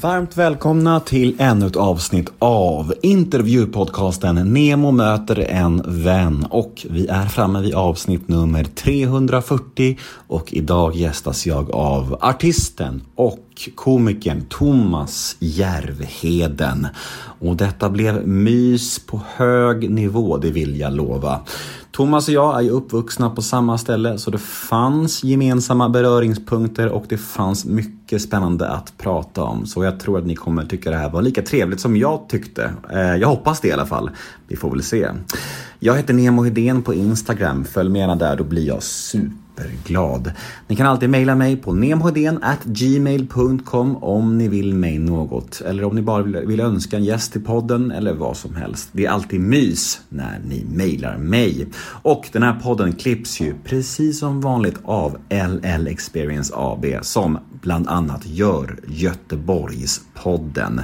Varmt välkomna till ännu ett avsnitt av intervjupodcasten Nemo möter en vän. Och vi är framme vid avsnitt nummer 340 och idag gästas jag av artisten och komikern Thomas Järvheden. Och detta blev mys på hög nivå, det vill jag lova. Thomas och jag är ju uppvuxna på samma ställe så det fanns gemensamma beröringspunkter och det fanns mycket spännande att prata om. Så jag tror att ni kommer tycka det här var lika trevligt som jag tyckte. Eh, jag hoppas det i alla fall. Vi får väl se. Jag heter Nemo Hedén på Instagram. Följ med gärna där, då blir jag super superglad. Ni kan alltid mejla mig på gmail.com om ni vill mig något. Eller om ni bara vill önska en gäst till podden eller vad som helst. Det är alltid mys när ni mejlar mig. Och den här podden klipps ju precis som vanligt av LL Experience AB som bland annat gör Göteborgspodden.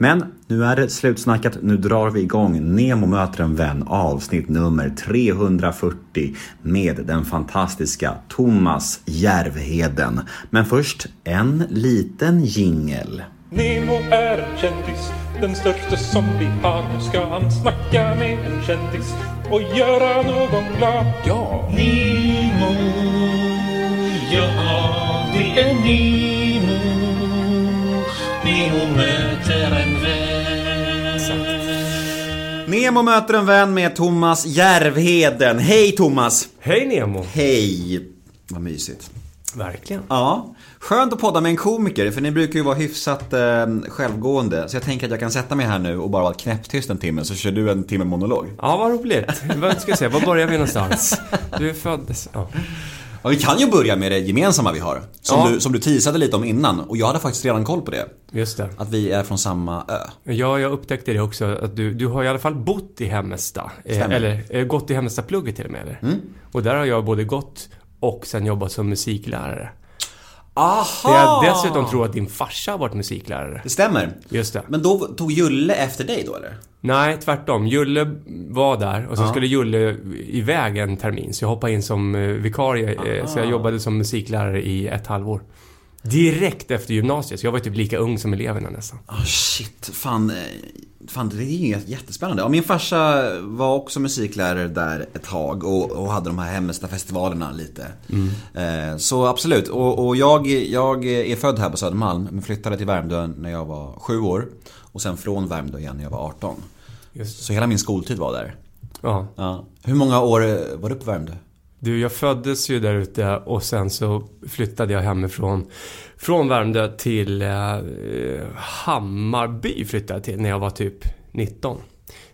Men nu är det slutsnackat. Nu drar vi igång Nemo möter en vän avsnitt nummer 340 med den fantastiska Thomas Järvheden. Men först en liten jingel. Nemo är en kändis, den största som vi har. Nu ska han snacka med en kändis och göra någon glad. Ja! Nemo, ja det är Nemo. Nemo möter en vän. Nemo möter en vän med Thomas Järvheden. Hej Thomas! Hej Nemo! Hej! Vad mysigt. Verkligen. Ja, skönt att podda med en komiker för ni brukar ju vara hyfsat eh, självgående. Så jag tänker att jag kan sätta mig här nu och bara vara knäpptyst en timme så kör du en timme monolog. Ja, vad roligt. Vad ska jag säga, var börjar vi någonstans? Du är född... Ja. Ja, vi kan ju börja med det gemensamma vi har. Som, Ja. du, som du teasade lite om innan och jag hade faktiskt redan koll på det. Just det. Att vi är från samma ö. Ja, jag upptäckte det också. Att du, du har i alla fall bott i Hemmesta. Eh, Stämmer. eller eh, gått i Hemmesta-plugget till och med. Eller? Mm. Och där har jag både gått och sen jobbat som musiklärare. Aha! Det jag dessutom tror att din farsa har varit musiklärare. Det stämmer. Just det. Men då tog Julle efter dig då eller? Nej, tvärtom. Julle var där och så Ja. skulle Julle iväg en termin. Så jag hoppade in som eh, vikarie. eh, Så jag jobbade som musiklärare i ett halvår. Direkt efter gymnasiet. Så jag var typ lika ung som eleverna nästan. Ah shit, fan. eh, Fan, det är ju jättespännande. Ja, min farsa var också musiklärare där ett tag och, och hade de här Hemmesta-festivalerna lite. Eh, så absolut. Och, och jag, jag är född här på Södermalm men flyttade till Värmdö när jag var sju år. Och sen från Värmdö igen när jag var 18. Just Så hela min skoltid var där. Ja. Ja. Hur många år var du på Värmdö? Du, jag föddes ju där ute och sen så flyttade jag hemifrån från Värmdö till eh, Hammarby flyttade jag till när jag var typ 19.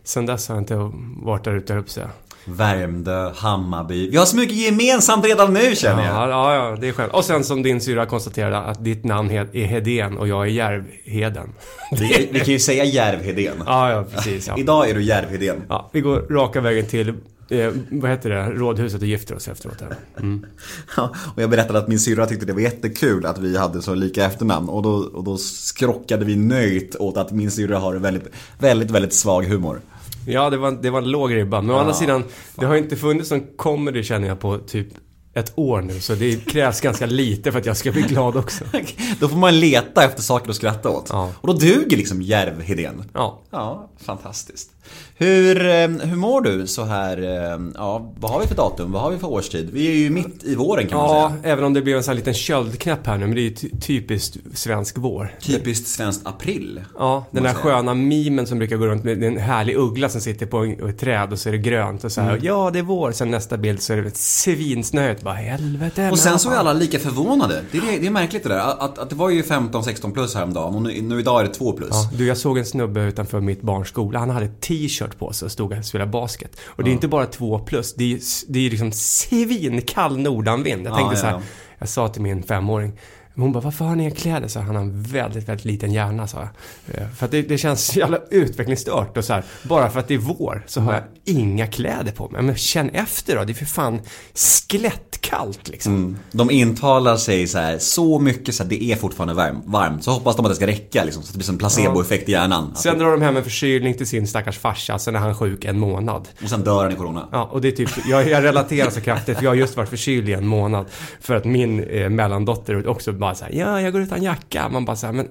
Sen dess har jag inte varit där ute, att säga. Värmdö, Hammarby. Vi har så mycket gemensamt redan nu känner jag. Ja, ja, ja, det är skönt. Och sen som din syra konstaterade att ditt namn är Hedén och jag är Järvheden. Vi, vi kan ju säga Järvheden. Ja, ja, precis. Ja. Idag är du Järvheden. Ja, vi går raka vägen till, eh, vad heter det, Rådhuset och gifter oss efteråt. Här. Mm. Ja, och jag berättade att min syrra tyckte det var jättekul att vi hade så lika efternamn och då, och då skrockade vi nöjt åt att min syrra har väldigt, väldigt, väldigt svag humor. Ja, det var, det var en låg ribba. Men å Ja, andra sidan, det har inte funnits någon comedy känner jag på typ ett år nu. Så det krävs ganska lite för att jag ska bli glad också. Då får man leta efter saker att skratta åt. Ja. Och då duger liksom Järvheden. Ja. Ja, fantastiskt. Hur, eh, hur mår du så här, eh, ja, vad har vi för datum? Vad har vi för årstid? Vi är ju mitt i våren kan man Ja, säga. även om det blev en sån här liten köldknäpp här nu. Men det är ju ty- typiskt svensk vår. Typiskt svenskt april. Ja, den där säga. sköna mimen som brukar gå runt med en härlig uggla som sitter på ett träd och så är det grönt och så här. Mm. Ja, det är vår. Sen nästa bild så är det svinsnöigt. Bara helvete. Och sen så är alla lika förvånade. Det är, det är märkligt det där. Att, att det var ju 15-16 plus häromdagen och nu, nu idag är det 2 plus. Ja, du, jag såg en snubbe utanför mitt barns skola. Han hade t-shirt på sig och stod och spelade basket. Och det är inte bara två plus. Det är, det är liksom svinkall nordanvind. Jag Ja, tänkte så här. ja. Jag sa till min femåring. Hon bara, varför har ni inga kläder? Så han har en väldigt, väldigt liten hjärna, sa jag. Eh, För att det, det känns så jävla utvecklingsstört och så här. Bara för att det är vår så har jag inga kläder på mig. Men känn efter då. Det är för fan skelettkallt liksom. Mm. De intalar sig så här, så mycket så att det är fortfarande varm, varmt. Så hoppas de att det ska räcka liksom, så att det blir som placeboeffekt i hjärnan. Sen drar de hem en förkylning till sin stackars farsa. Sen är han sjuk en månad. Och sen dör han i corona. Ja, och det är typ, jag, jag relaterar så kraftigt, för jag har just varit förkyld i en månad. För att min eh, mellandotter också bara så här, ja, jag går utan jacka. Man bara så här, men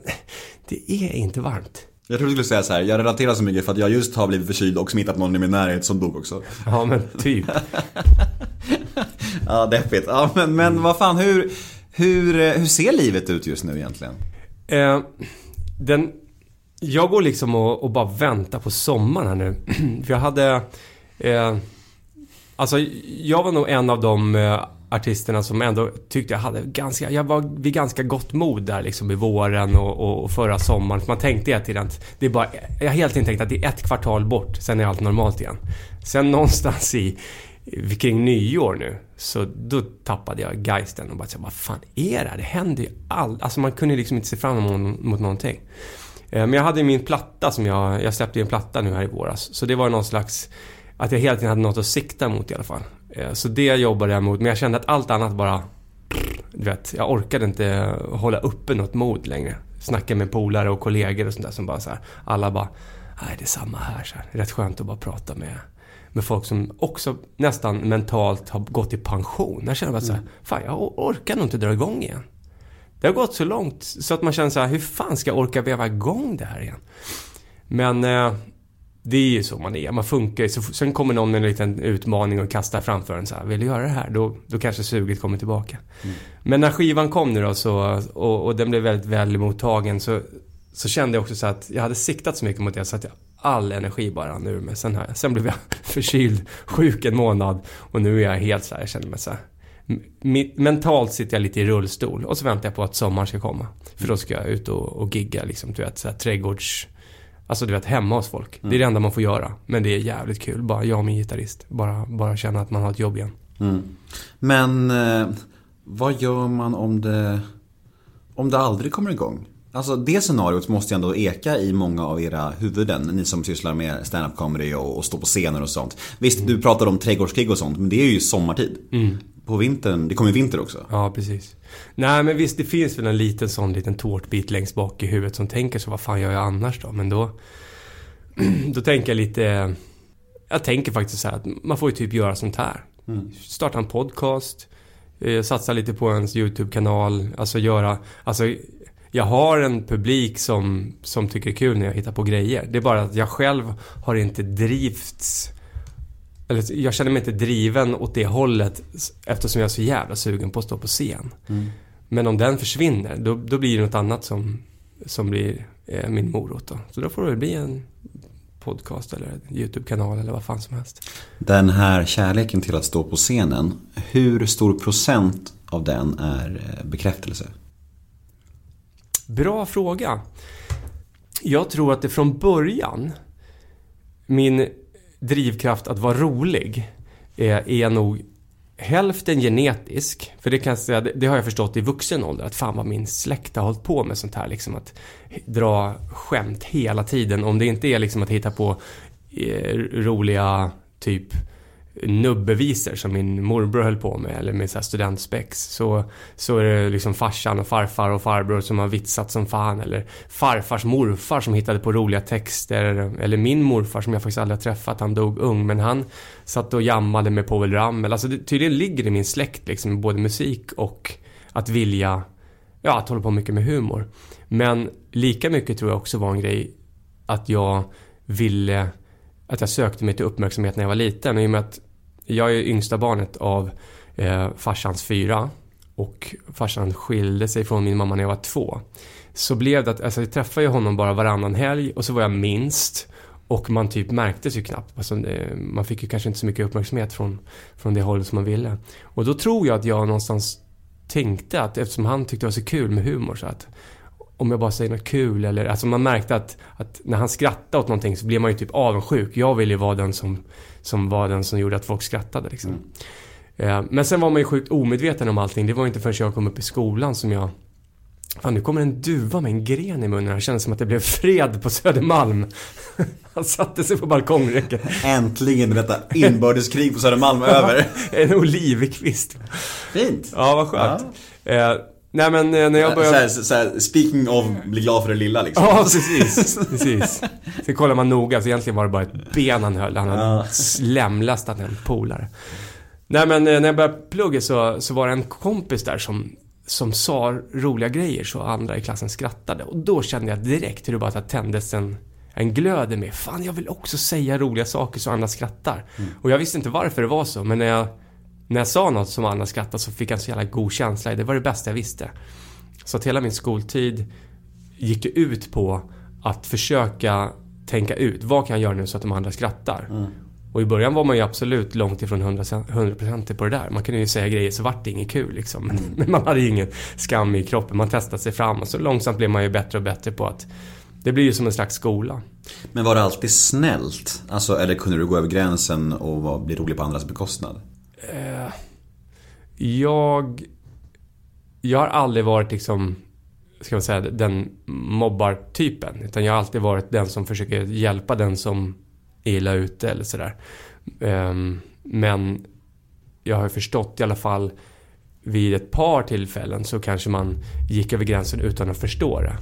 det är inte varmt. Jag trodde du skulle säga så här, jag relaterar så mycket för att jag just har blivit förkyld och smittat någon i min närhet som dog också. Ja, men typ. Ja, deppigt. Ja, men, men vad fan, hur, hur, eh, hur ser livet ut just nu egentligen? Eh, den, jag går liksom och, och bara väntar på sommaren här nu. För jag hade... Eh, alltså, jag var nog en av de eh, artisterna som ändå tyckte jag hade ganska... Jag var vid ganska gott mod där liksom i våren och, och, och förra sommaren. Man tänkte hela tiden att det är bara... Jag har helt enkelt tänkt att det är ett kvartal bort, sen är allt normalt igen. Sen någonstans i kring nyår nu, så då tappade jag geisten och bara så, vad fan är det här? Det händer ju allt. Alltså man kunde liksom inte se fram emot mot någonting. Eh, men jag hade min platta som jag, jag släppte ju en platta nu här i våras. Så det var någon slags, att jag hela tiden hade något att sikta mot i alla fall. Eh, Så det jobbade jag mot, men jag kände att allt annat bara, du vet, jag orkade inte hålla uppe något mod längre. Snacka med polare och kollegor och sånt där som bara så här, alla bara, nej det är samma här så här. Rätt skönt att bara prata med, med folk som också nästan mentalt har gått i pension. Jag känner bara så här, fan jag or- orkar nog inte dra igång igen. Det har gått så långt så att man känner så här, hur fan ska jag orka veva igång det här igen? Men eh, det är ju så man är, man funkar ju. Så Sen kommer någon med en liten utmaning och kastar framför en så här, vill du göra det här? Då, då kanske suget kommer tillbaka. Men när skivan kom nu då så, och, och den blev väldigt väl mottagen så, så kände jag också så att jag hade siktat så mycket mot det så att jag, all energi bara rann ur mig. Sen, här, sen blev jag förkyld, sjuk en månad och nu är jag helt så här, jag känner mig så här. Mentalt sitter jag lite i rullstol och så väntar jag på att sommaren ska komma. För då ska jag ut och, och gigga liksom, du vet, så här, trädgårds... Alltså du vet, hemma hos folk. Det är det enda man får göra. Men det är jävligt kul. Bara jag och min gitarrist. Bara, bara känna att man har ett jobb igen. Men eh, vad gör man om det, om det aldrig kommer igång? Alltså det scenariot måste ju ändå eka i många av era huvuden, ni som sysslar med stand-up comedy och, och står på scener och sånt. Visst, du pratar om trädgårdskrig och sånt, men det är ju sommartid. På vintern, det kommer ju vinter också. Ja, precis. Nej, men visst, det finns väl en liten sån liten tårtbit längst bak i huvudet som tänker så, vad fan gör jag annars då? Men då... Då tänker jag lite... Jag tänker faktiskt så här att man får ju typ göra sånt här. Starta en podcast, eh, satsa lite på ens YouTube-kanal, alltså göra... Alltså, jag har en publik som, som tycker det är kul när jag hittar på grejer. Det är bara att jag själv har inte drivits... Eller jag känner mig inte driven åt det hållet eftersom jag är så jävla sugen på att stå på scen. Men om den försvinner, då, då blir det något annat som, som blir eh, min morot då. Så då får det bli en podcast eller YouTube-kanal eller vad fan som helst. Den här kärleken till att stå på scenen, hur stor procent av den är eh, bekräftelse? Bra fråga. Jag tror att det från början, min drivkraft att vara rolig, är, är nog hälften genetisk. För det kan jag säga, det, det har jag förstått i vuxen ålder, att fan vad min släkt har hållit på med sånt här liksom att dra skämt hela tiden. Om det inte är liksom att hitta på eh, roliga typ nubbevisor som min morbror höll på med eller med så här studentspex så, så är det liksom farsan och farfar och farbror som har vitsat som fan eller farfars morfar som hittade på roliga texter eller min morfar som jag faktiskt aldrig har träffat, han dog ung men han satt och jammade med Povel Ramel. Alltså det, tydligen ligger det i min släkt liksom både musik och att vilja, ja att hålla på mycket med humor. Men lika mycket tror jag också var en grej att jag ville att jag sökte mig till uppmärksamhet när jag var liten. Och i och med att jag är yngsta barnet av eh, farsans fyra och farsan skilde sig från min mamma när jag var två. Så blev det att, alltså jag träffade ju honom bara varannan helg och så var jag minst. Och man typ märktes ju knappt. Alltså, eh, man fick ju kanske inte så mycket uppmärksamhet från, från det hållet som man ville. Och då tror jag att jag någonstans tänkte att eftersom han tyckte det var så kul med humor så att om jag bara säger något kul eller, alltså man märkte att, att när han skrattade åt någonting så blev man ju typ avundsjuk. Jag ville ju vara den som, som var den som gjorde att folk skrattade liksom. Eh, Men sen var man ju sjukt omedveten om allting. Det var inte förrän jag kom upp i skolan som jag Fan, nu kommer en duva med en gren i munnen. Det kändes som att det blev fred på Södermalm. Han satte sig på balkongräcket. Äntligen detta inbördeskrig på Södermalm över. En olivkvist. Fint. Ja, vad skönt. Eh, nej men eh, när jag började... Så här, så här, speaking of, bli glad för det lilla liksom. Ja, precis. precis. Sen kollar man noga, så egentligen var det bara ett ben han höll. Han hade Ja. lemlästat en polare. Nej men eh, när jag började plugga så, så var det en kompis där som som sa roliga grejer så andra i klassen skrattade. Och då kände jag direkt hur det bara tändes en, en glöd i mig. Fan, jag vill också säga roliga saker så andra skrattar. Och jag visste inte varför det var så, men när jag, när jag sa något som andra skrattade så fick jag en så jävla god känsla. Det var det bästa jag visste. Så att hela min skoltid gick det ut på att försöka tänka ut, vad kan jag göra nu så att de andra skrattar? Och i början var man ju absolut långt ifrån 100%, 100% på det där. Man kunde ju säga grejer så vart det inget kul liksom. Men, men man hade ju ingen skam i kroppen. Man testade sig fram och så långsamt blev man ju bättre och bättre på att det blir ju som en slags skola. Men var det alltid snällt? Alltså, eller kunde du gå över gränsen och bli rolig på andras bekostnad? Jag... Jag har aldrig varit liksom, ska man säga, den mobbartypen. Utan jag har alltid varit den som försöker hjälpa den som är illa ute eller sådär. Ehm, Men jag har förstått i alla fall vid ett par tillfällen så kanske man gick över gränsen utan att förstå det.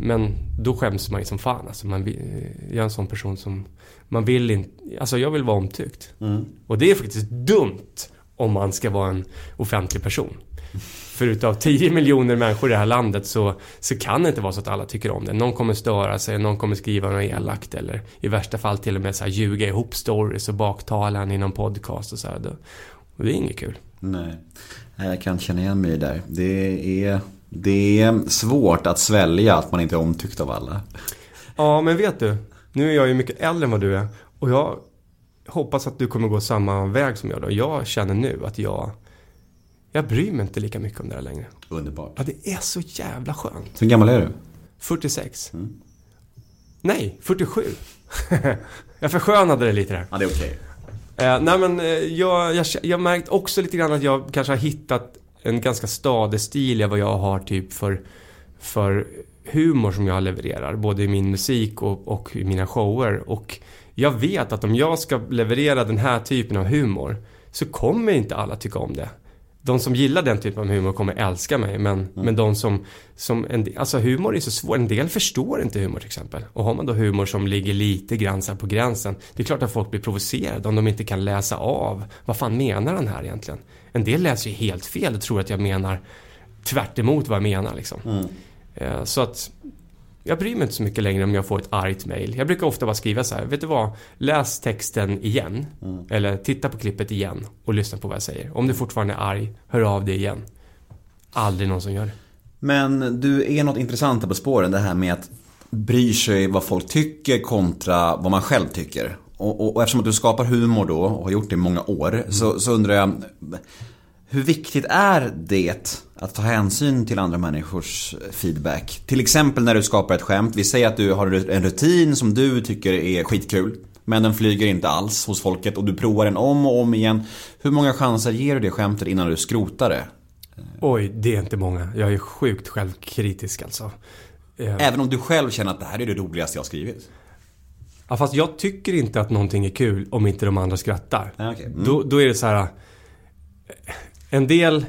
Men då skäms man ju som fan. Alltså man jag är en sån person som... Man vill inte... Alltså jag vill vara omtyckt. Och det är faktiskt dumt om man ska vara en offentlig person. För utav 10 miljoner människor i det här landet så, så kan det inte vara så att alla tycker om det. Någon kommer störa sig, någon kommer skriva något elakt eller i värsta fall till och med så här ljuga ihop stories och baktala en i någon podcast och så här. Och det är inget kul. Nej. Jag kan känna igen mig där. Det är, det är svårt att svälja att man inte är omtyckt av alla. Ja, men vet du? Nu är jag ju mycket äldre än vad du är. Och jag hoppas att du kommer gå samma väg som jag då. Jag känner nu att jag... Jag bryr mig inte lika mycket om det här längre. Underbart. Ja, det är så jävla skönt. Hur gammal är du? 46. Nej, 47. jag förskönade det lite där. Ja, det är okej. Eh, nej men eh, jag, jag, jag märkt också lite grann att jag kanske har hittat en ganska stadig stil i vad jag har typ för, för humor som jag levererar. Både i min musik och, och i mina shower. Och jag vet att om jag ska leverera den här typen av humor så kommer inte alla tycka om det. De som gillar den typen av humor kommer älska mig men, men de som, som en, alltså humor är så svårt, en del förstår inte humor till exempel. Och har man då humor som ligger lite grann på gränsen, det är klart att folk blir provocerade om de inte kan läsa av, vad fan menar han här egentligen? En del läser ju helt fel och tror att jag menar tvärt vad jag menar liksom. Eh, Så att jag bryr mig inte så mycket längre om jag får ett argt mail. Jag brukar ofta bara skriva så här, vet du vad? Läs texten igen. Eller titta på klippet igen och lyssna på vad jag säger. Om du fortfarande är arg, hör av dig igen. Aldrig någon som gör det. Men du är något intressant här på spåren. Det här med att bry sig vad folk tycker kontra vad man själv tycker. Och, och, och eftersom att du skapar humor då och har gjort det i många år så, så undrar jag hur viktigt är det att ta hänsyn till andra människors feedback? Till exempel när du skapar ett skämt. Vi säger att du har en rutin som du tycker är skitkul. Men den flyger inte alls hos folket och du provar den om och om igen. Hur många chanser ger du det skämtet innan du skrotar det? Oj, det är inte många. Jag är sjukt självkritisk alltså. Eh, Även om du själv känner att det här är det roligaste jag skrivit. Ja, fast jag tycker inte att någonting är kul om inte de andra skrattar. Okej. Mm. Då, då är det så här. eh, En del...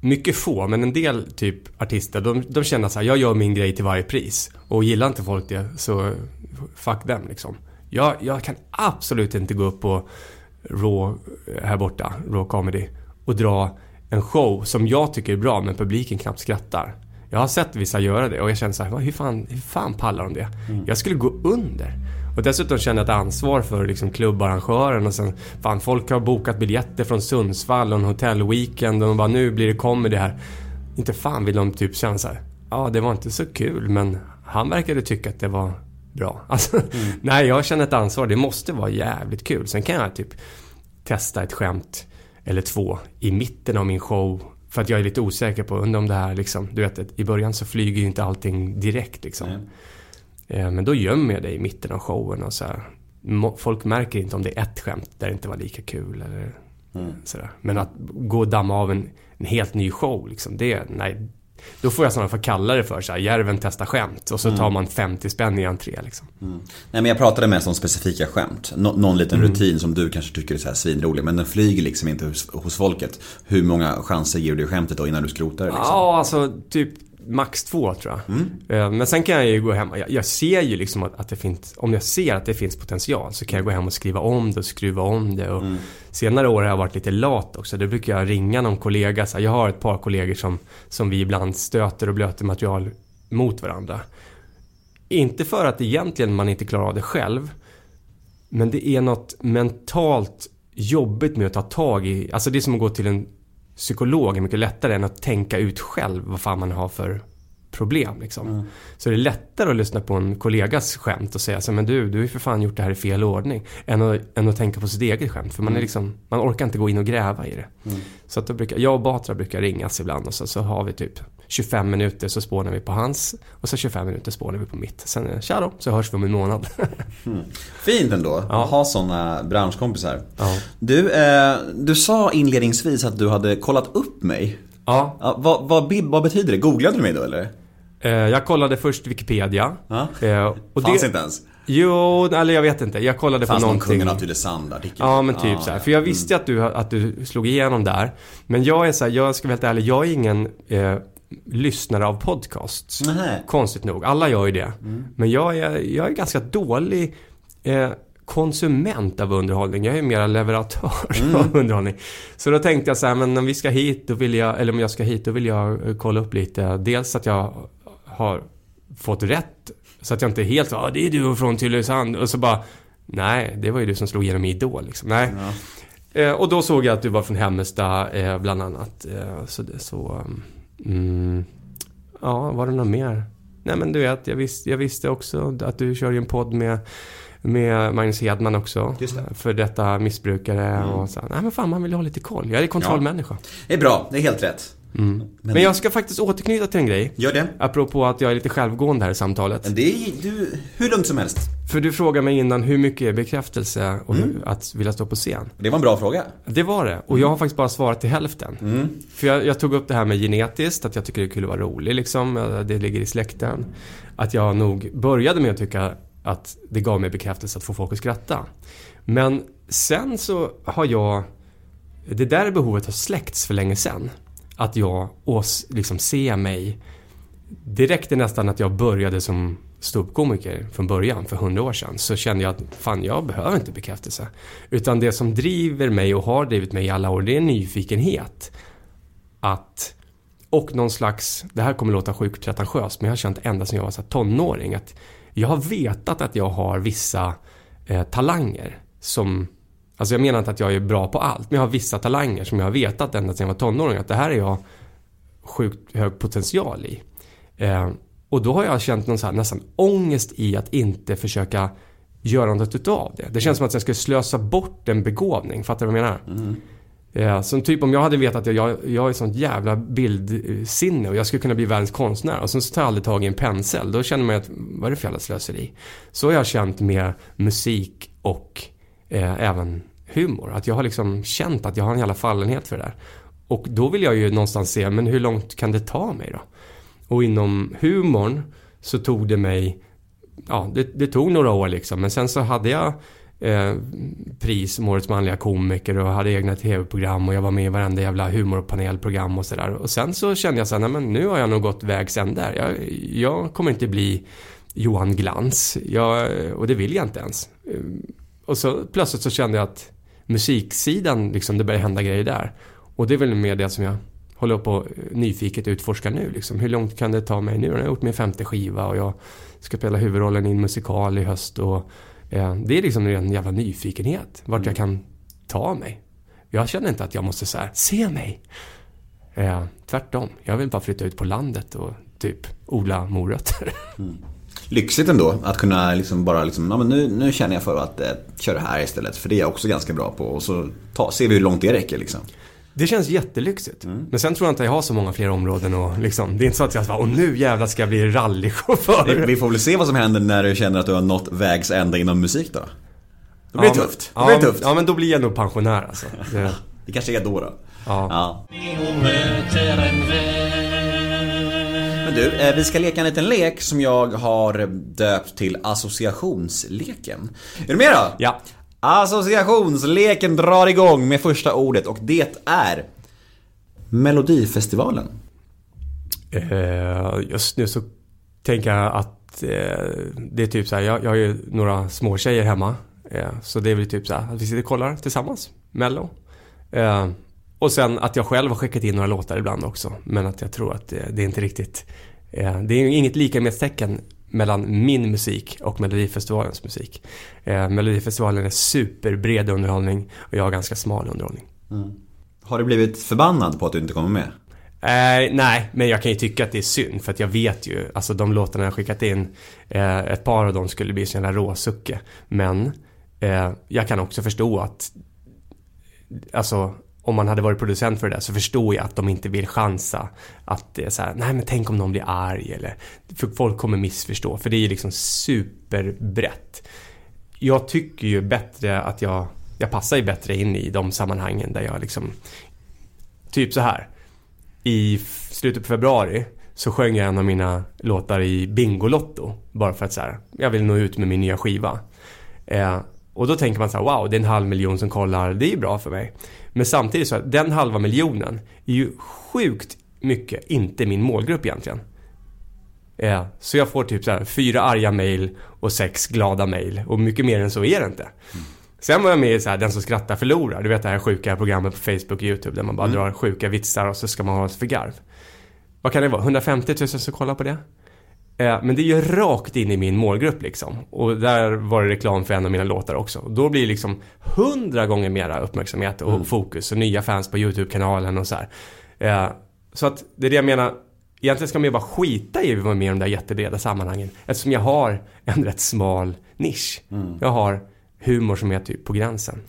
Mycket få, men en del typ artister, de, de känner så här, jag gör min grej till varje pris. Och gillar inte folk det, så fuck dem liksom. Jag, jag kan absolut inte gå upp på Raw här borta, Raw Comedy, och dra en show som jag tycker är bra, men publiken knappt skrattar. Jag har sett vissa göra det och jag känner så här, "Vad- hur fan, hur fan pallar de det? Jag skulle gå under. Och dessutom känner jag ett ansvar för liksom klubbarrangören och sen fan folk har bokat biljetter från Sundsvall och en hotellweekend och de bara nu blir det comedy här. Inte fan vill de typ känna så här, ja det var inte så kul men han verkade tycka att det var bra. Alltså, nej jag känner ett ansvar, det måste vara jävligt kul. Sen kan jag typ testa ett skämt eller två i mitten av min show för att jag är lite osäker på, undrar om det här liksom, du vet i början så flyger ju inte allting direkt liksom. Nej. Eh, Men då gömmer jag det i mitten av showen och så här. Folk märker inte om det är ett skämt där det inte var lika kul eller sådär. Men att gå och damma av en, en helt ny show liksom, det, nej. Då får jag snarare få kalla det för så här, Järven testar skämt och så tar man 50 spänn i entré liksom. Nej men jag pratade mest om specifika skämt. Nå- någon liten Mm. rutin som du kanske tycker är så här svinrolig. Men den flyger liksom inte hos, hos folket. Hur många chanser ger du det skämtet då innan du skrotar det liksom? Ja, alltså typ max två tror jag. Eh, Men sen kan jag ju gå hem, jag, jag ser ju liksom att, att det finns, om jag ser att det finns potential så kan jag gå hem och skriva om det och skruva om det. Och Senare år har jag varit lite lat också. Då brukar jag ringa någon kollega. Så jag har ett par kollegor som, som vi ibland stöter och blöter material mot varandra. Inte för att egentligen man inte klarar av det själv. Men det är något mentalt jobbigt med att ta tag i. Alltså det är som att gå till en psykolog är mycket lättare än att tänka ut själv vad fan man har för problem. Liksom. Så det är lättare att lyssna på en kollegas skämt och säga så men du, du har ju för fan gjort det här i fel ordning. Än att, än att tänka på sitt eget skämt. För man, är liksom, man orkar inte gå in och gräva i det. Så att då brukar, jag och Batra brukar ringas ibland och så, så har vi typ 25 minuter så spånar vi på hans och så 25 minuter spånar vi på mitt. Sen, tja då, så hörs vi om en månad. Fint ändå att ha sådana branschkompisar. Ja. Du, eh, du sa inledningsvis att du hade kollat upp mig. ja, Ja, vad, vad, vad betyder det? Googlade du mig då eller? eh, jag kollade först Wikipedia. Ja. Eh, och Fanns det, inte ens? Jo, eller jag vet inte. Jag kollade Fanns på någon någonting. kungen av Tylösand-artikel? Ja, men typ så här. För jag visste att du, att du slog igenom där. Men jag är så här, jag ska vara helt ärlig, jag är ingen eh, lyssnare av podcasts. Nähä. Konstigt nog. Alla gör ju det. Men jag är, jag är ganska dålig eh, konsument av underhållning. Jag är mer leveratör av underhållning. Så då tänkte jag så här, men om vi ska hit, då vill jag, eller om jag ska hit, då vill jag eh, kolla upp lite. Dels att jag har fått rätt. Så att jag inte är helt ja det är du från Tylösand. Och så bara, nej, det var ju du som slog igenom i Idol liksom. Nej. Eh, och då såg jag att du var från Hemmesta eh, bland annat. Eh, så det så... Mm, ja, var det något mer? Nej men du vet, jag, vis, jag visste också att du kör ju en podd med, med Magnus Hedman också. Just det. Mm. För detta missbrukare och så. Nej men fan, man vill ha lite koll. Jag är kontrollmänniska. Det är bra, det är helt rätt. Men, jag ska faktiskt återknyta till en grej. Gör det. Apropå att jag är lite självgående här i samtalet. Men det är du, hur lugnt som helst. För du frågade mig innan hur mycket är bekräftelse och Mm. hur, att vilja stå på scen. Det var en bra fråga. Det var det. Och jag har faktiskt bara svarat till hälften. För jag, jag tog upp det här med genetiskt, att jag tycker det är kul att vara rolig liksom. Det ligger i släkten. Att jag nog började med att tycka att det gav mig bekräftelse att få folk att skratta. Men sen så har jag... Det där behovet har släckts för länge sedan. Att jag ås, liksom ser mig... Direkt nästan att jag började som ståuppkomiker från början, för hundra år sedan. Så kände jag att fan, jag behöver inte bekräftelse. Utan det som driver mig och har drivit mig i alla år, det är nyfikenhet. Att... Och någon slags, det här kommer låta sjukt pretentiöst, men jag har känt ända sedan jag var så tonåring att jag har vetat att jag har vissa eh, talanger som Alltså jag menar inte att jag är bra på allt, men jag har vissa talanger som jag har vetat ända sedan jag var tonåring att det här är jag sjukt hög potential i. Eh, och då har jag känt någon så här, nästan ångest i att inte försöka göra något utav det. Det känns som att jag skulle slösa bort en begåvning, fattar du vad jag menar? Ja, som typ om jag hade vetat att jag, jag är sånt jävla bildsinne och jag skulle kunna bli världens konstnär och sen så tar jag aldrig tag i en pensel. Då känner man ju att, vad är det för jävla slöseri? Så har jag känt med musik och eh, även humor. Att jag har liksom känt att jag har en jävla fallenhet för det där. Och då vill jag ju någonstans se, men hur långt kan det ta mig då? Och inom humorn så tog det mig, ja det, det tog några år liksom. Men sen så hade jag eh, pris som årets manliga komiker och hade egna tv-program och jag var med i varenda jävla humorpanelprogram och sådär. Och sen så kände jag så här, nej men nu har jag nog gått vägs ände där. Jag, jag kommer inte bli Johan Glans. Jag, och det vill jag inte ens. Ehm, och så plötsligt så kände jag att musiksidan, liksom, det började hända grejer där. Och det är väl mer det som jag håller på och nyfiket utforska nu. Liksom. Hur långt kan det ta mig nu? Jag har gjort min femte skiva och jag ska spela huvudrollen i en musikal i höst. Och, eh, det är liksom en jävla nyfikenhet. Vart jag kan ta mig. Jag känner inte att jag måste så här, se mig. Eh, tvärtom. Jag vill bara flytta ut på landet och typ odla morötter. Lyxigt ändå att kunna liksom bara liksom, ja men nu, nu känner jag för att eh, köra det här istället. För det är jag också ganska bra på. Och så ta, ser vi hur långt det räcker liksom. Det känns jättelyxigt. Men sen tror jag inte jag har så många fler områden och liksom, det är inte så att jag bara, och nu jävlar ska jag bli rallychaufför. vi får väl se vad som händer när du känner att du har nått vägs ände inom musik då. Då blir det Ja, tufft. Då men- blir det ja, tufft. Ja, men då blir jag nog pensionär alltså. Det, Det kanske är då då. ja. Ja. Men du, eh, vi ska leka en liten lek som jag har döpt till associationsleken. Är du med då? ja. Associationsleken drar igång med första ordet och det är Melodifestivalen. Eh, just nu så tänker jag att eh, det är typ så här, jag, jag har ju några små tjejer hemma. Så det är väl typ så här att vi sitter och kollar tillsammans, Mello. Och sen att jag själv har skickat in några låtar ibland också. Men att jag tror att det, det är inte riktigt... Eh, det är inget likamedstecken mellan min musik och Melodifestivalens musik. Eh, Melodifestivalen är superbred underhållning och jag har ganska smal underhållning. Har du blivit förbannad på att du inte kommer med? Eh, nej, men jag kan ju tycka att det är synd för att jag vet ju, alltså de låtarna jag skickat in, eh, ett par av dem skulle bli så jävla råsucke. Men eh, jag kan också förstå att, alltså om man hade varit producent för det där så förstår jag att de inte vill chansa. Att det är så här, nej men tänk om någon blir arg eller, för folk kommer missförstå. För det är ju liksom superbrett. Jag tycker ju bättre att jag, jag passar ju bättre in i de sammanhangen där jag liksom, typ så här i slutet på februari så sjöng jag en av mina låtar i Bingolotto. Bara för att så här, jag vill nå ut med min nya skiva. Eh, och då tänker man så här, wow, det är en halv miljon som kollar, det är ju bra för mig. Men samtidigt så, att den halva miljonen är ju sjukt mycket inte min målgrupp egentligen. Eh, så jag får typ så här, fyra arga mejl och sex glada mejl. Och mycket mer än så är det inte. Sen var jag med i så här, Den som skrattar förlorar. Du vet det här sjuka programmet på Facebook och YouTube där man bara drar sjuka vitsar och så ska man ha ett för garv. Vad kan det vara? 150 000 som kollar på det? Eh, men det är ju rakt in i min målgrupp liksom. Och där var det reklam för en av mina låtar också. Då blir det liksom hundra gånger mera uppmärksamhet och fokus och nya fans på YouTube-kanalen och så här. Eh, så att det är det jag menar. Egentligen ska man ju bara skita i att vara med i de där jättebreda sammanhangen. Eftersom jag har en rätt smal nisch. Jag har humor som är typ på gränsen.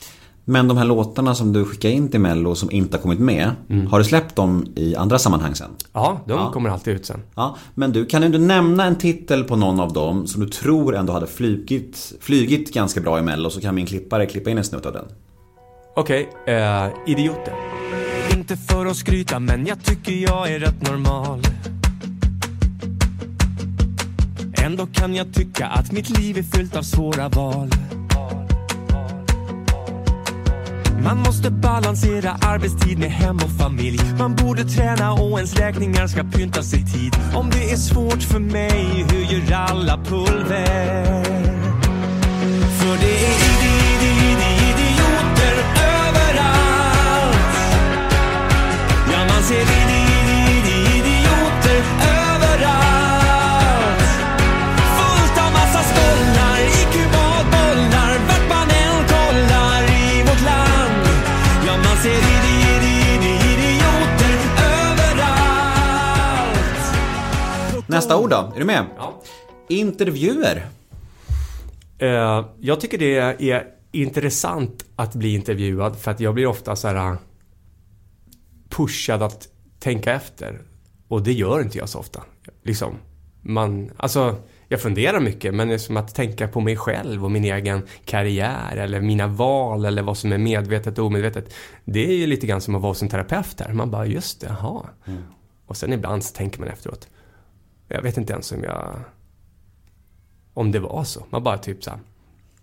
Men de här låtarna som du skickar in till Mello som inte har kommit med. Har du släppt dem i andra sammanhang sen? Ja, de Ja. kommer alltid ut sen. Ja, men du, kan du inte nämna en titel på någon av dem som du tror ändå hade flugit, flygit ganska bra i Mello så kan min klippare klippa in en snutt av den. Okej, eh, Idioter. Inte för att skryta men jag tycker jag är rätt normal Ändå kan jag tycka att mitt liv är fyllt av svåra val man måste balansera arbetstid med hem och familj. Man borde träna och ens räkningar ska pyntas i tid. Om det är svårt för mig, hur gör alla pulver? För det är idi, idi, idi, idioter överallt. Ja, man ser Nästa ord då, är du med? Ja. Intervjuer. Eh, jag tycker det är intressant att bli intervjuad för att jag blir ofta så här pushad att tänka efter. Och det gör inte jag så ofta. Liksom. Man, alltså, jag funderar mycket men det är som att tänka på mig själv och min egen karriär eller mina val eller vad som är medvetet och omedvetet. Det är ju lite grann som att vara en terapeut här. Man bara, just det, jaha. Och sen ibland så tänker man efteråt. Jag vet inte ens om jag om det var så. Man bara typ så här,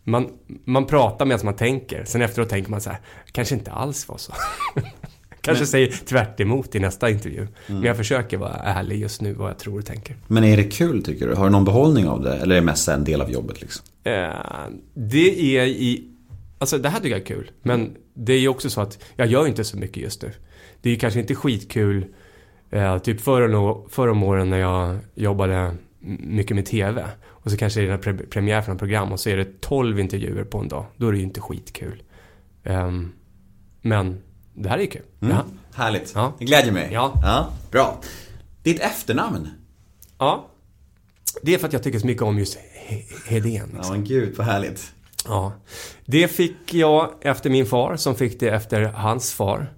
man, man pratar medan man tänker. Sen efteråt tänker man så här, kanske inte alls var så. kanske säger tvärt emot i nästa intervju. Men jag försöker vara ärlig just nu vad jag tror och tänker. Men är det kul tycker du? Har du någon behållning av det? Eller är det mest en del av jobbet liksom? Eh, det är i... Alltså det här tycker jag är kul. Men det är ju också så att jag gör inte så mycket just nu. Det är ju kanske inte skitkul. Eh, typ förra, förra om åren när jag jobbade mycket med TV. Och så kanske är det en pre- premiär för något program och så är det 12 intervjuer på en dag. Då är det ju inte skitkul. Ehm, men det här är ju kul. Ja. Härligt. Ja. Det glädjer mig. Ja. Bra. Ditt efternamn? ja. Det är för att jag tycker så mycket om just He- Hedén. Ja men gud vad härligt. Ja. Det fick jag efter min far som fick det efter hans far.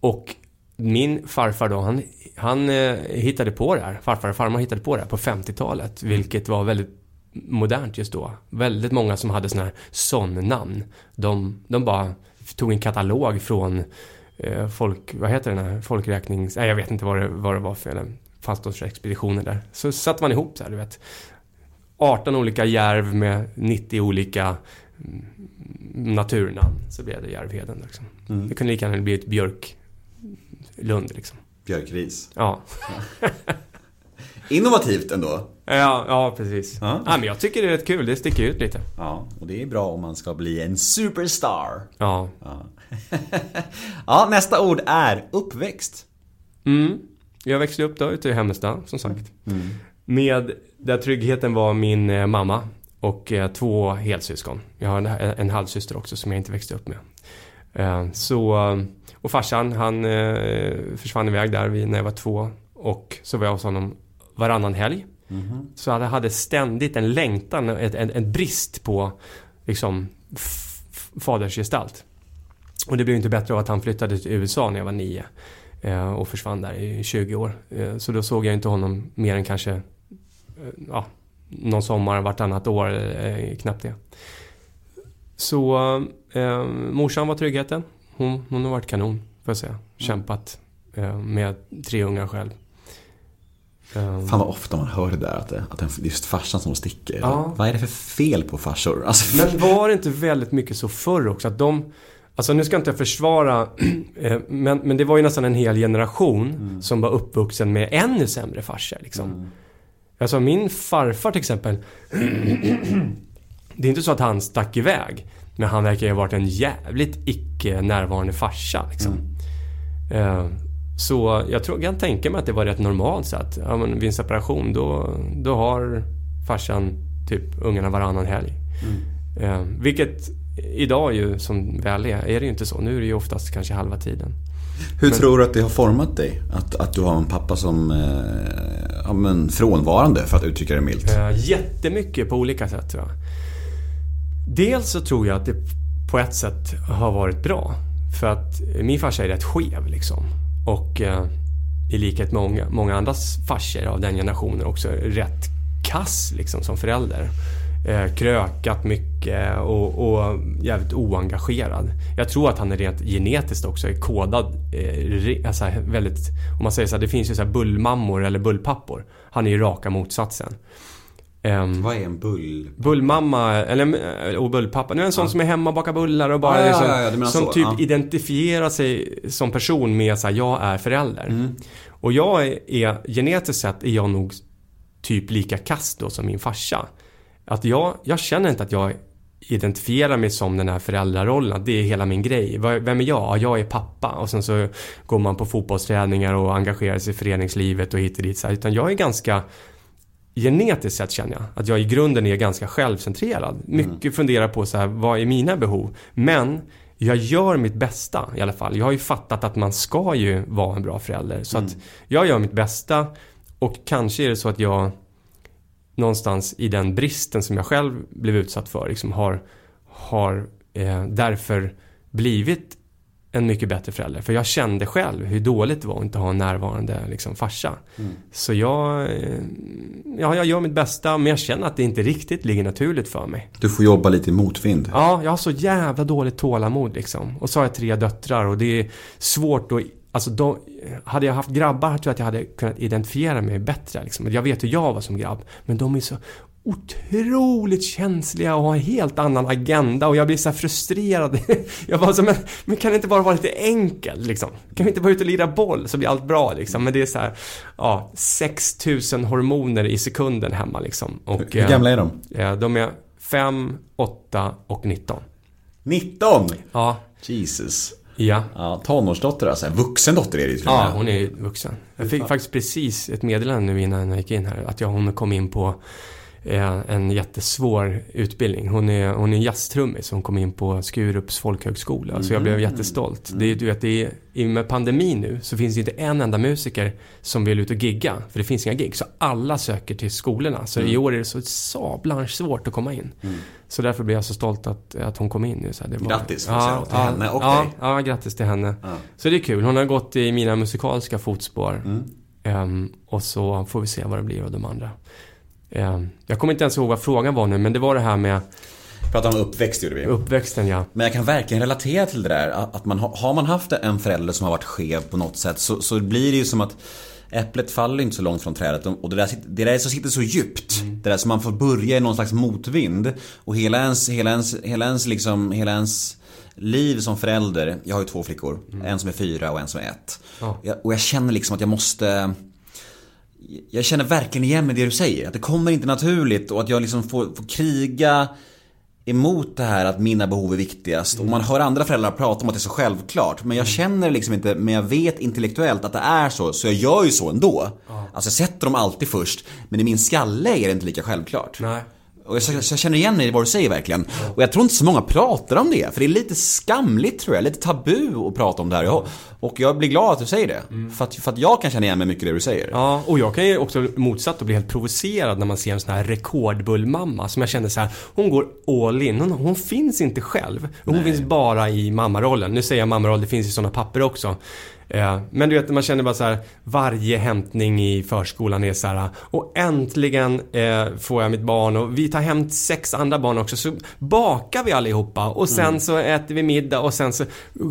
Och min farfar då, han, han eh, hittade på det här. Farfar och farmor hittade på det här på 50-talet. Vilket var väldigt modernt just då. Väldigt många som hade såna här son-namn. De, de bara tog en katalog från eh, folk, vad heter den här folkräknings... Nej, jag vet inte vad det, vad det var för fastårsexpeditioner där. Så satte man ihop så här, du vet. 18 olika järv med 90 olika mm, naturnamn. Så blev det Järvheden liksom. Det kunde lika gärna bli ett Björklund liksom. Björkris. Ja. Innovativt ändå. Ja, ja precis. Ja. Ja. men jag tycker det är rätt kul, det sticker ut lite. Ja, och det är bra om man ska bli en superstar. Ja. Ja, nästa ord är uppväxt. Mm. Jag växte upp då ute i Hemmestad, som sagt. Med, där tryggheten var min eh, mamma och eh, två helsyskon. Jag har en, en halvsyster också som jag inte växte upp med. Eh, så, och farsan, han eh, försvann iväg där vid, när jag var två. Och så var jag hos honom varannan helg. Så jag hade ständigt en längtan, en, en, brist på liksom fadersgestalt. Och det blev inte bättre av att han flyttade till USA när jag var nio. Eh, och försvann där i 20 år. Eh, så då såg jag inte honom mer än kanske eh, ja, någon sommar vartannat år, eh, knappt det. Så eh, morsan var tryggheten. Hon, hon har varit kanon, får jag säga. Kämpat eh, med tre ungar själv. Eh, Fan vad ofta man hör det där att det, att det är just farsan som sticker. Ja. Vad är det för fel på farsor? Alltså, Men var det inte väldigt mycket så förr också? Att de, alltså nu ska inte jag försvara, eh, men, men det var ju nästan en hel generation som var uppvuxen med ännu sämre farsor. Liksom. Alltså min farfar till exempel, det är inte så att han stack iväg. Men han verkar ju ha varit en jävligt icke närvarande farsa. Liksom. Eh, Så jag tror, jag kan tänka mig att det var rätt normalt så att ja, men vid en separation då, då har farsan typ ungarna varannan helg. Eh, vilket idag ju som väl är, är det ju inte så. Nu är det ju oftast kanske halva tiden. Hur tror du att det har format dig? Att, att du har en pappa som eh, ja, men frånvarande, för att uttrycka det milt. Eh, jättemycket på olika sätt tror jag. Dels så tror jag att det på ett sätt har varit bra. För att min farsa är rätt skev liksom. Och eh, i likhet med många, många andras farsor av den generationen också rätt kass liksom som förälder. Eh, krökat mycket och, och jävligt oengagerad. Jag tror att han är rent genetiskt också är kodad. Eh, alltså väldigt, om man säger så här, det finns ju så här bullmammor eller bullpappor. Han är ju raka motsatsen. Ehm, Vad är en bull? Bullmamma, eller och bullpappa. Nu är en sån som är hemma och bakar bullar och bara Ja, ja, liksom, ja, ja, som så, typ ja. identifierar sig som person med så här, jag är förälder. Mm. Och jag är, är, genetiskt sett är jag nog typ lika kast då som min farsa. Att jag, jag känner inte att jag identifierar mig som den här föräldrarollen. Det är hela min grej. Vem är jag? Ja, Jag är pappa. Och sen så går man på fotbollsträningar och engagerar sig i föreningslivet och hit och dit. Så här. Utan jag är ganska genetiskt sett känner jag att jag i grunden är ganska självcentrerad. Mycket funderar på så här, vad är mina behov? Men jag gör mitt bästa i alla fall. Jag har ju fattat att man ska ju vara en bra förälder. Så att jag gör mitt bästa och kanske är det så att jag någonstans i den bristen som jag själv blev utsatt för liksom har, har eh, därför blivit en mycket bättre förälder. För jag kände själv hur dåligt det var att inte ha en närvarande liksom, farsa. Så jag, eh, ja, jag gör mitt bästa men jag känner att det inte riktigt ligger naturligt för mig. Du får jobba lite i motvind. Ja, jag har så jävla dåligt tålamod liksom. Och så har jag tre döttrar och det är svårt att Alltså då, hade jag haft grabbar tror jag att jag hade kunnat identifiera mig bättre. Liksom. Jag vet hur jag var som grabb. Men de är så otroligt känsliga och har en helt annan agenda och jag blir så här frustrerad. Jag var så men, men kan det inte bara vara lite enkelt liksom? Kan vi inte bara ut och lira boll så blir allt bra liksom? Men det är så här, ja, 6000 hormoner i sekunden hemma liksom. Och, Hur gamla är de? eh, De är 5, 8 och 19. 19! Ja, Jesus. ja. Ja, tonårsdotter alltså. Vuxen dotter är det ju Ja, hon är vuxen. Jag fick faktiskt precis ett meddelande nu innan jag gick in här. Att jag, hon kom in på eh, en jättesvår utbildning. Hon är, hon är jazztrummis. Hon kom in på Skurups folkhögskola. Så jag blev jättestolt. Det är, du vet, det är, med pandemin nu så finns det inte en enda musiker som vill ut och gigga. För det finns inga gig. Så alla söker till skolorna. Så i år är det så sablans svårt att komma in. Så därför blev jag så stolt att, att hon kom in nu. Så här, det var, Grattis, får jag säga, till henne och ja, dig. Ja, grattis till henne. Så det är kul. Hon har gått i mina musikaliska fotspår. Mm. Ehm, och så får vi se vad det blir av de andra. Ehm, jag kommer inte ens ihåg vad frågan var nu, men det var det här med Pratar om uppväxt gjorde vi. uppväxten, ja. Men jag kan verkligen relatera till det där. Att man, har man haft en förälder som har varit skev på något sätt så, så blir det ju som att Äpplet faller inte så långt från trädet och det där, det där som sitter så djupt. Det där som man får börja i någon slags motvind. Och hela ens, hela ens, hela ens liksom, hela ens liv som förälder. Jag har ju två flickor. En som är fyra och en som är ett. Ja. Jag, och jag känner liksom att jag måste jag känner verkligen igen med det du säger. Att det kommer inte naturligt och att jag liksom får, får kriga emot det här att mina behov är viktigast. Och man hör andra föräldrar prata om att det är så självklart. Men jag känner liksom inte, men jag vet intellektuellt att det är så. Så jag gör ju så ändå. Alltså jag sätter dem alltid först. Men i min skalle är det inte lika självklart. Nej. Och jag, jag känner igen mig i vad du säger verkligen. Och jag tror inte så många pratar om det. För det är lite skamligt tror jag. Lite tabu att prata om det här. Jag- Och jag blir glad att du säger det. För, att, för att jag kan känna igen mig mycket i det du säger. Ja, och jag kan ju också motsatt och bli helt provocerad när man ser en sån här rekordbullmamma som jag känner så här, hon går all in. Hon, hon finns inte själv. Hon finns bara i mammarollen. Nu säger jag mammaroll, det finns ju såna papper också. Eh, Men du vet, man känner bara så här, varje hämtning i förskolan är så här, och äntligen eh, får jag mitt barn och vi tar hem sex andra barn också, så bakar vi allihopa och sen så äter vi middag och sen så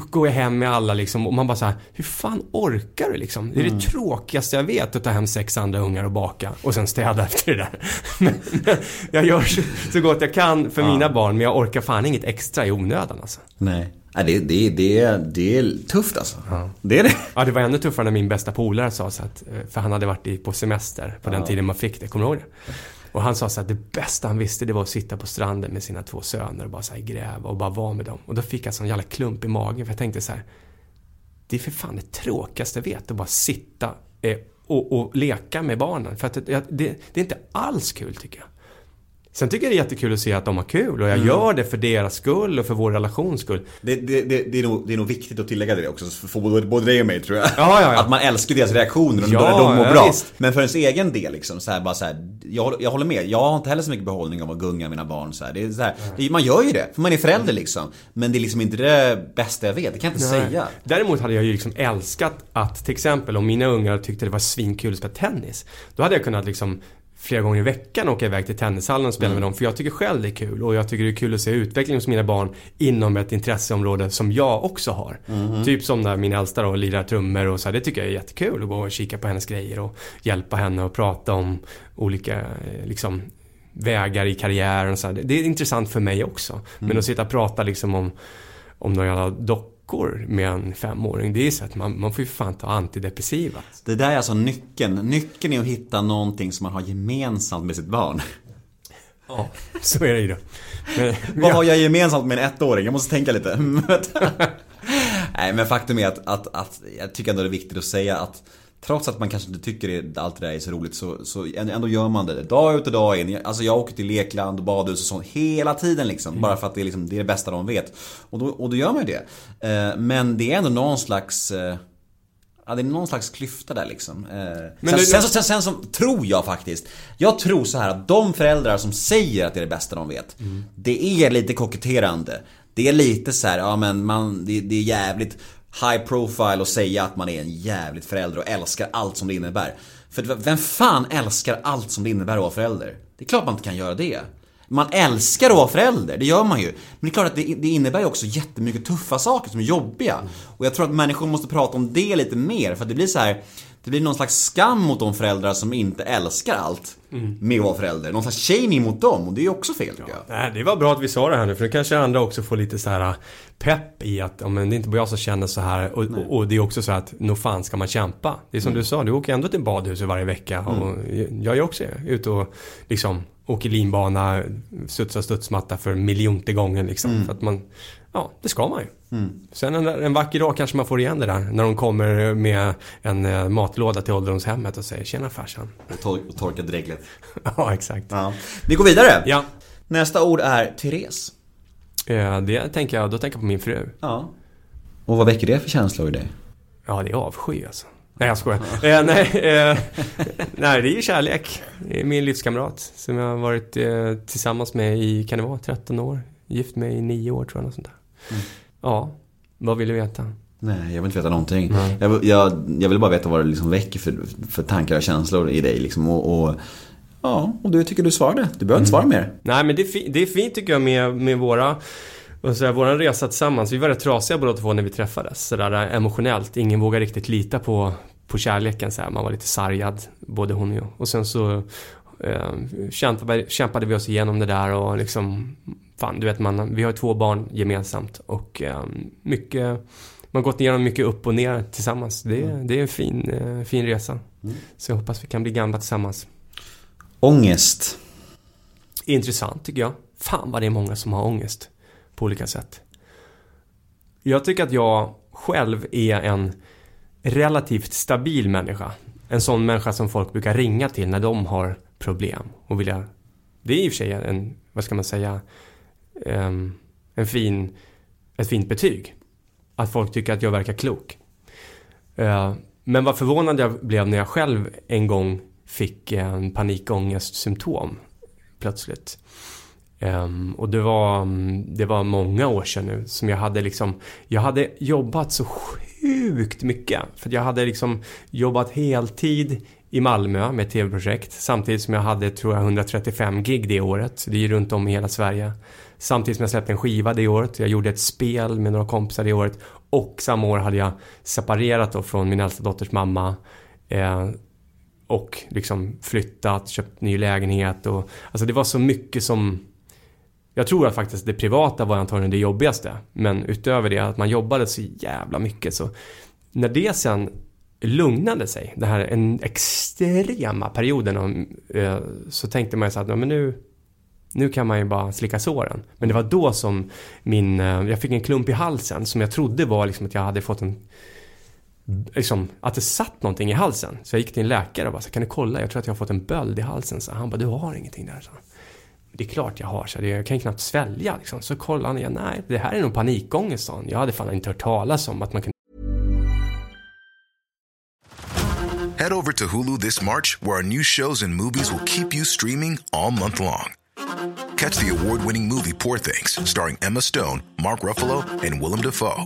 går jag hem med alla liksom och man bara så här, hur fan orkar du liksom? Det är det tråkigaste jag vet att ta hem sex andra ungar och baka och sen städa efter det där. Men, men jag gör så, så gott jag kan för mina barn, men jag orkar fan inget extra i onödan alltså. Nej. Nej, det, det, det, det är tufft alltså. Det är det. Ja, det var ännu tuffare när min bästa polare sa så att, eh, för han hade varit på semester på den tiden man fick det, kommer du ihåg det? Och han sa så att det bästa han visste det var att sitta på stranden med sina två söner och bara så här gräva och bara vara med dem. Och då fick jag sån jävla klump i magen för jag tänkte så här, det är för fan det tråkigaste jag vet att bara sitta eh, och, och leka med barnen. För att det, det, det är inte alls kul tycker jag. Sen tycker jag det är jättekul att se att de har kul och jag gör det för deras skull och för vår relations skull. Det, det, det, det, är nog, det är nog viktigt att tillägga det också, för både, både dig och mig tror jag. Ja, ja, ja. Att man älskar deras reaktioner och Ja, de mår bra. visst. Men för ens egen del liksom, så här, bara så här, jag, håller- jag håller med. Jag har inte heller så mycket behållning av att gunga mina barn så här. Det är så här, det, Man gör ju det, för man är förälder liksom. Men det är liksom inte det bästa jag vet, det kan jag inte Nej. säga. Däremot hade jag ju liksom älskat att till exempel om mina ungar tyckte det var svinkul att spela tennis. Då hade jag kunnat liksom flera gånger i veckan åka iväg till tennishallen och spela med dem. För jag tycker själv det är kul. Och jag tycker det är kul att se utveckling hos mina barn inom ett intresseområde som jag också har. Typ som när min äldsta då lirar trummor och så här. Det tycker jag är jättekul att gå och kika på hennes grejer och hjälpa henne och prata om olika eh, liksom vägar i karriären så här. Det- är intressant för mig också. Men att sitta och prata liksom om om några jävla dockor med en femåring. Det är så att man, man får ju fan ta antidepressiva. Det där är alltså nyckeln. Nyckeln är att hitta någonting som man har gemensamt med sitt barn. Ja, så är det ju då. Men, Vad har jag gemensamt med en ettåring? Jag måste tänka lite. Nej men faktum är att, att, att jag tycker ändå det är viktigt att säga att Trots att man kanske inte tycker det, allt det där är så roligt så, så ändå gör man det. Dag ut och dag in. Alltså jag åker till lekland och badhus och sånt hela tiden liksom. Bara för att det är, liksom, det är det bästa de vet. Och då, och då gör man ju det. Eh, Men det är ändå någon slags... eh, Ja, det är någon slags klyfta där liksom. Eh, Men sen, du- sen, sen, sen så tror jag faktiskt. Jag tror så här att de föräldrar som säger att det är det bästa de vet. Det är lite koketterande. Det är lite så här, ja men man, det, det är jävligt high profile och säga att man är en jävligt förälder och älskar allt som det innebär. För vem fan älskar allt som det innebär att vara förälder? Det är klart man inte kan göra det. Man älskar att vara förälder, det gör man ju. Men det är klart att det, det innebär ju också jättemycket tuffa saker som är jobbiga. Och jag tror att människor måste prata om det lite mer för att det blir så här. Det blir någon slags skam mot de föräldrar som inte älskar allt med att vara förälder. Någon slags shaming mot dem och det är ju också fel tycker jag. det var bra att vi sa det här nu för nu kanske andra också får lite så här pepp i att ja, men det är inte bara jag som känner så här och, och, och det är också så att nog fan ska man kämpa. Det är som du sa, du åker ändå till badhuset varje vecka och jag är också ute och liksom åker linbana, studsar studsmatta för miljonte gången liksom. För att man, ja, det ska man ju. Sen en, en vacker dag kanske man får igen det där när de kommer med en eh, matlåda till ålderdomshemmet och säger Tjena farsan. Och, tor- och torka dreglet. ja, exakt. Ja. Vi går vidare. Ja, Nästa ord är Therese. Eh, det tänker jag, då tänker jag på min fru. Ja. Och vad väcker det för känslor i dig? Ja, det är avsky alltså. Nej, jag skojar. eh, nej, eh, nej, det är ju kärlek. Det är min livskamrat som jag har varit eh, tillsammans med i, kan det vara, 13 år? Gift med i 9 år tror jag, något sånt där. Ja, vad vill du veta? Nej, jag vill inte veta någonting. Jag, jag, jag vill bara veta vad det liksom väcker för, för tankar och känslor i dig liksom. Och, och, ja, och du tycker du svarade. Du behöver inte svara mer. Nej, men det är, fi- det är fint tycker jag med, med våra och så här, våran resa tillsammans, vi var rätt trasiga båda två när vi träffades. Sådär emotionellt. Ingen vågar riktigt lita på, på kärleken. Så här. Man var lite sargad, både hon och jag. Och sen så eh, kämpade, kämpade vi oss igenom det där och liksom, fan du vet man, vi har två barn gemensamt och eh, mycket, man har gått igenom mycket upp och ner tillsammans. Det, är- det är en fin, eh, fin resa. Så jag hoppas vi kan bli gamla tillsammans. Ångest. Intressant tycker jag. Fan vad det är många som har ångest på olika sätt. Jag tycker att jag själv är en relativt stabil människa. En sån människa som folk brukar ringa till när de har problem och vilja... Det är i och för sig en, vad ska man säga, ehm, en fin, ett fint betyg. Att folk tycker att jag verkar klok. Eh, men vad förvånad jag blev när jag själv en gång fick en panikångestsymptom plötsligt. Um, och det var, det var många år sedan nu som jag hade liksom, jag hade jobbat så sjukt mycket. För jag hade liksom jobbat heltid i Malmö med ett tv-projekt samtidigt som jag hade, tror jag, 135 gig det året. Det är ju runt om i hela Sverige. Samtidigt som jag släppte en skiva det året. Jag gjorde ett spel med några kompisar det året. Och samma år hade jag separerat då från min äldsta dotters mamma. Eh, och liksom flyttat, köpt ny lägenhet och alltså det var så mycket som jag tror att faktiskt det privata var antagligen det jobbigaste. Men utöver det att man jobbade så jävla mycket så när det sen lugnade sig, den här en extrema perioden eh, så tänkte man ju så att men nu nu kan man ju bara slicka såren. Men det var då som min, eh, jag fick en klump i halsen som jag trodde var liksom att jag hade fått en Liksom, att det satt någonting i halsen. Så jag gick till en läkare och bara så, kan du kolla? Jag tror att jag har fått en böld i halsen. Så han bara, du har ingenting där. Så. Det är klart jag har, så jag kan ju knappt svälja liksom. Så kollade han igen, nej det här är nog panikångest sa han. Jag hade fan inte hört talas om att man kunde Head over to Hulu this March, where our new shows and movies will keep you streaming all month long. Catch the award winning movie Poor Things, starring Emma Stone, Mark Ruffalo, and Willem Dafoe.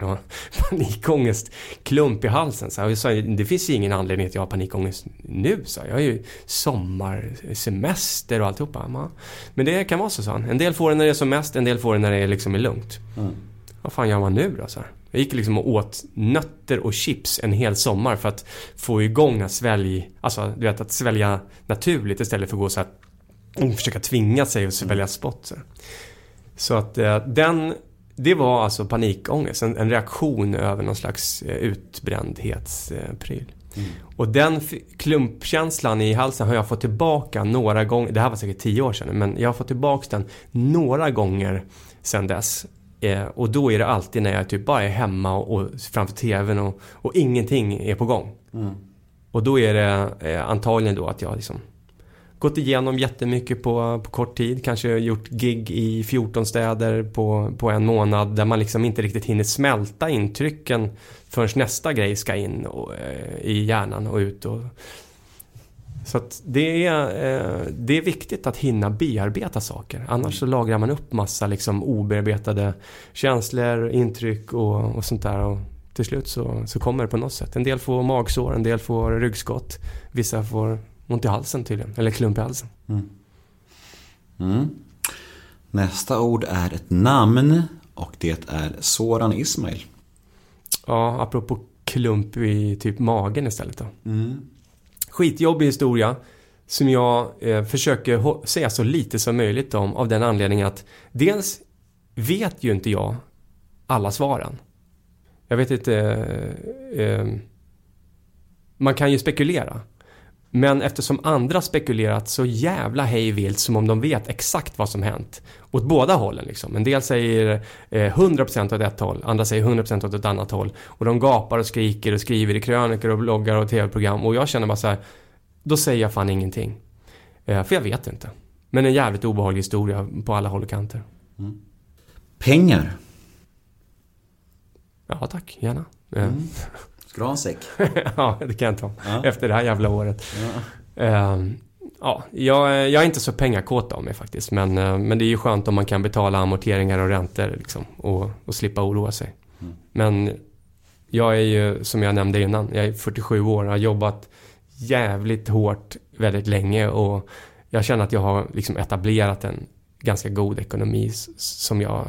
Ja, panikångest, klump i halsen. Så jag sa, det finns ju ingen anledning att jag har panikångest nu, så jag har ju sommarsemester och alltihopa. Men det kan vara så, sa han. En del får det när det är som mest, en del får det när det liksom är lugnt. Vad fan gör man nu då? Så. Jag gick liksom och åt nötter och chips en hel sommar för att få igång att svälj, alltså du vet att svälja naturligt istället för att gå så här och försöka tvinga sig att svälja spott. Så att eh, den, det var alltså panikångest, en, en reaktion över någon slags eh, utbrändhetspryl. Och den klumpkänslan i halsen har jag fått tillbaka några gånger, det här var säkert tio år sedan, men jag har fått tillbaka den några gånger sedan dess. Eh, och då är det alltid när jag typ bara är hemma och, och framför TVn och, och ingenting är på gång. Och då är det eh, antagligen då att jag liksom gått igenom jättemycket på, på kort tid. Kanske gjort gig i 14 städer på, på en månad där man liksom inte riktigt hinner smälta intrycken förrän nästa grej ska in och, eh, i hjärnan och ut. Och, så att det är, eh, det är viktigt att hinna bearbeta saker. Annars så lagrar man upp massa liksom obearbetade känslor, intryck och, och sånt där. Och till slut så, så kommer det på något sätt. En del får magsår, en del får ryggskott. Vissa får ont i halsen tydligen. Eller klump i halsen. Mm. Nästa ord är ett namn och det är Soran Ismail. Ja, apropå klump i typ magen istället då. Skitjobbig historia. Som jag eh, försöker säga så lite som möjligt om av den anledningen att dels vet ju inte jag alla svaren. Jag vet inte... Eh, eh, man kan ju spekulera. Men eftersom andra spekulerat så jävla hej vilt som om de vet exakt vad som hänt. Åt båda hållen liksom. En del säger eh, 100% åt ett håll, andra säger 100% åt ett annat håll. Och de gapar och skriker och skriver i krönikor och bloggar och tv-program. Och jag känner bara så här, då säger jag fan ingenting. Eh, för jag vet inte. Men en jävligt obehaglig historia på alla håll och kanter. Pengar. Ja tack, gärna. Eh, Ska du ha en säck? ja, det kan jag ta. Ja. Efter det här jävla året. Ehm, ja, jag, jag är inte så pengakåt av mig faktiskt. Men, eh, men det är ju skönt om man kan betala amorteringar och räntor liksom, och, och slippa oroa sig. Men jag är ju, som jag nämnde innan, jag är 47 år och har jobbat jävligt hårt väldigt länge och jag känner att jag har liksom etablerat en ganska god ekonomi som jag,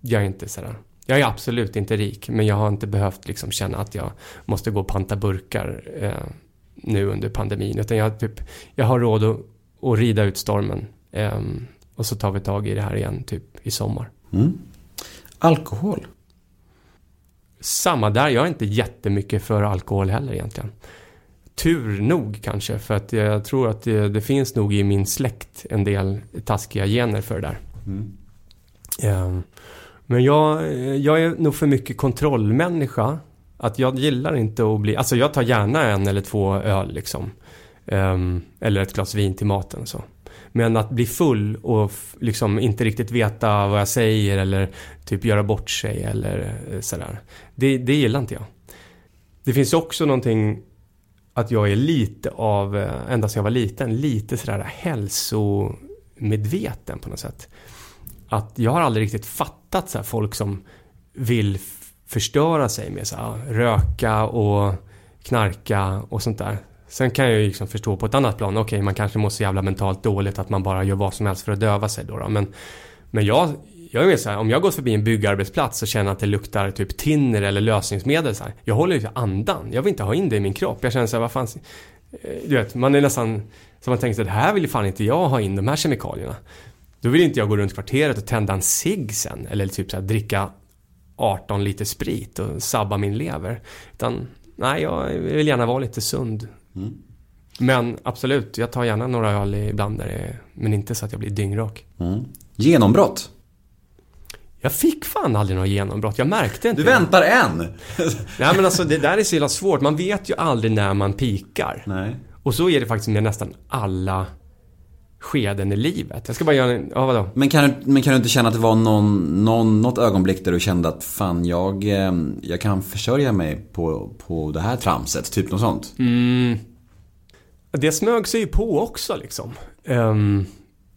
jag är inte sådär. Jag är absolut inte rik, men jag har inte behövt liksom känna att jag måste gå och panta burkar eh, nu under pandemin. Utan jag, har typ, jag har råd att, att rida ut stormen. Eh, och så tar vi tag i det här igen, typ i sommar. Mm. Alkohol? Samma där, jag är inte jättemycket för alkohol heller egentligen. Tur nog kanske, för att jag tror att det, det finns nog i min släkt en del taskiga gener för det där. Ehm, men jag, jag är nog för mycket kontrollmänniska. Att jag gillar inte att bli, alltså jag tar gärna en eller två öl liksom. Um, eller ett glas vin till maten så. Men att bli full och liksom inte riktigt veta vad jag säger eller typ göra bort sig eller eh, sådär. Det, det gillar inte jag. Det finns också någonting att jag är lite av, eh, ända sedan jag var liten, lite sådär hälsomedveten på något sätt. Att jag har aldrig riktigt fattat så här, folk som vill förstöra sig med så här, röka och knarka och sånt där. Sen kan jag ju liksom förstå på ett annat plan, okej man kanske mår så jävla mentalt dåligt att man bara gör vad som helst för att döva sig då. då. Men, men jag, jag är mer så här, om jag går förbi en byggarbetsplats och känner att det luktar typ tinner eller lösningsmedel så här, Jag håller ju andan, jag vill inte ha in det i min kropp. Jag känner så här, vad fan, eh, du vet, man är nästan, så man tänker så här, det här vill ju fan inte jag ha in, de här kemikalierna. Då vill inte jag gå runt kvarteret och tända en cigg sen. Eller typ så här, dricka 18 liter sprit och sabba min lever. Utan, nej, jag vill gärna vara lite sund. Men absolut, jag tar gärna några öl ibland där det men inte så att jag blir dyngrak. Mm. Genombrott? Jag fick fan aldrig något genombrott, jag märkte inte Du det. väntar än! Nej men alltså det där är så jävla svårt, man vet ju aldrig när man pikar. Nej. Och så är det faktiskt med nästan alla skeden i livet. Jag ska bara göra en, ja vadå? Men kan, du, men kan du inte känna att det var någon, någon, något ögonblick där du kände att fan jag, eh, jag kan försörja mig på, på det här tramset? Typ något sånt? Mm. Det smög sig ju på också liksom. Ehm,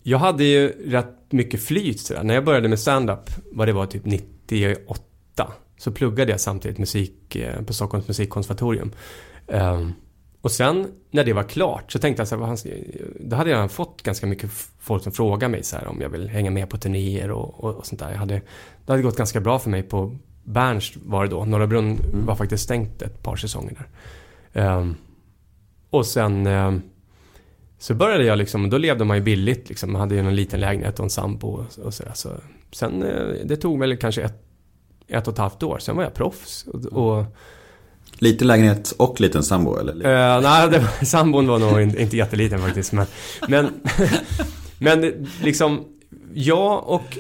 jag hade ju rätt mycket flyt sådär. När jag började med stand-up, vad det var typ 98, så pluggade jag samtidigt musik eh, på Stockholms musikkonservatorium. Ehm, och sen när det var klart så tänkte jag så här, han, då hade jag fått ganska mycket folk som frågade mig så här om jag vill hänga med på turnéer och, och, och sånt där. Jag hade, det hade gått ganska bra för mig på Berns var det då. Norra Brunn var faktiskt stängt ett par säsonger där. Ehm, och sen eh, så började jag liksom, då levde man ju billigt liksom. Man hade ju en liten lägenhet och en sambo och, och sådär. Så, sen, eh, det tog väl kanske ett, ett och ett halvt år. Sen var jag proffs. Och, och Lite lägenhet och liten sambo eller? Uh, nej, det sambon var nog in- inte jätteliten faktiskt. Men, men, men liksom, jag och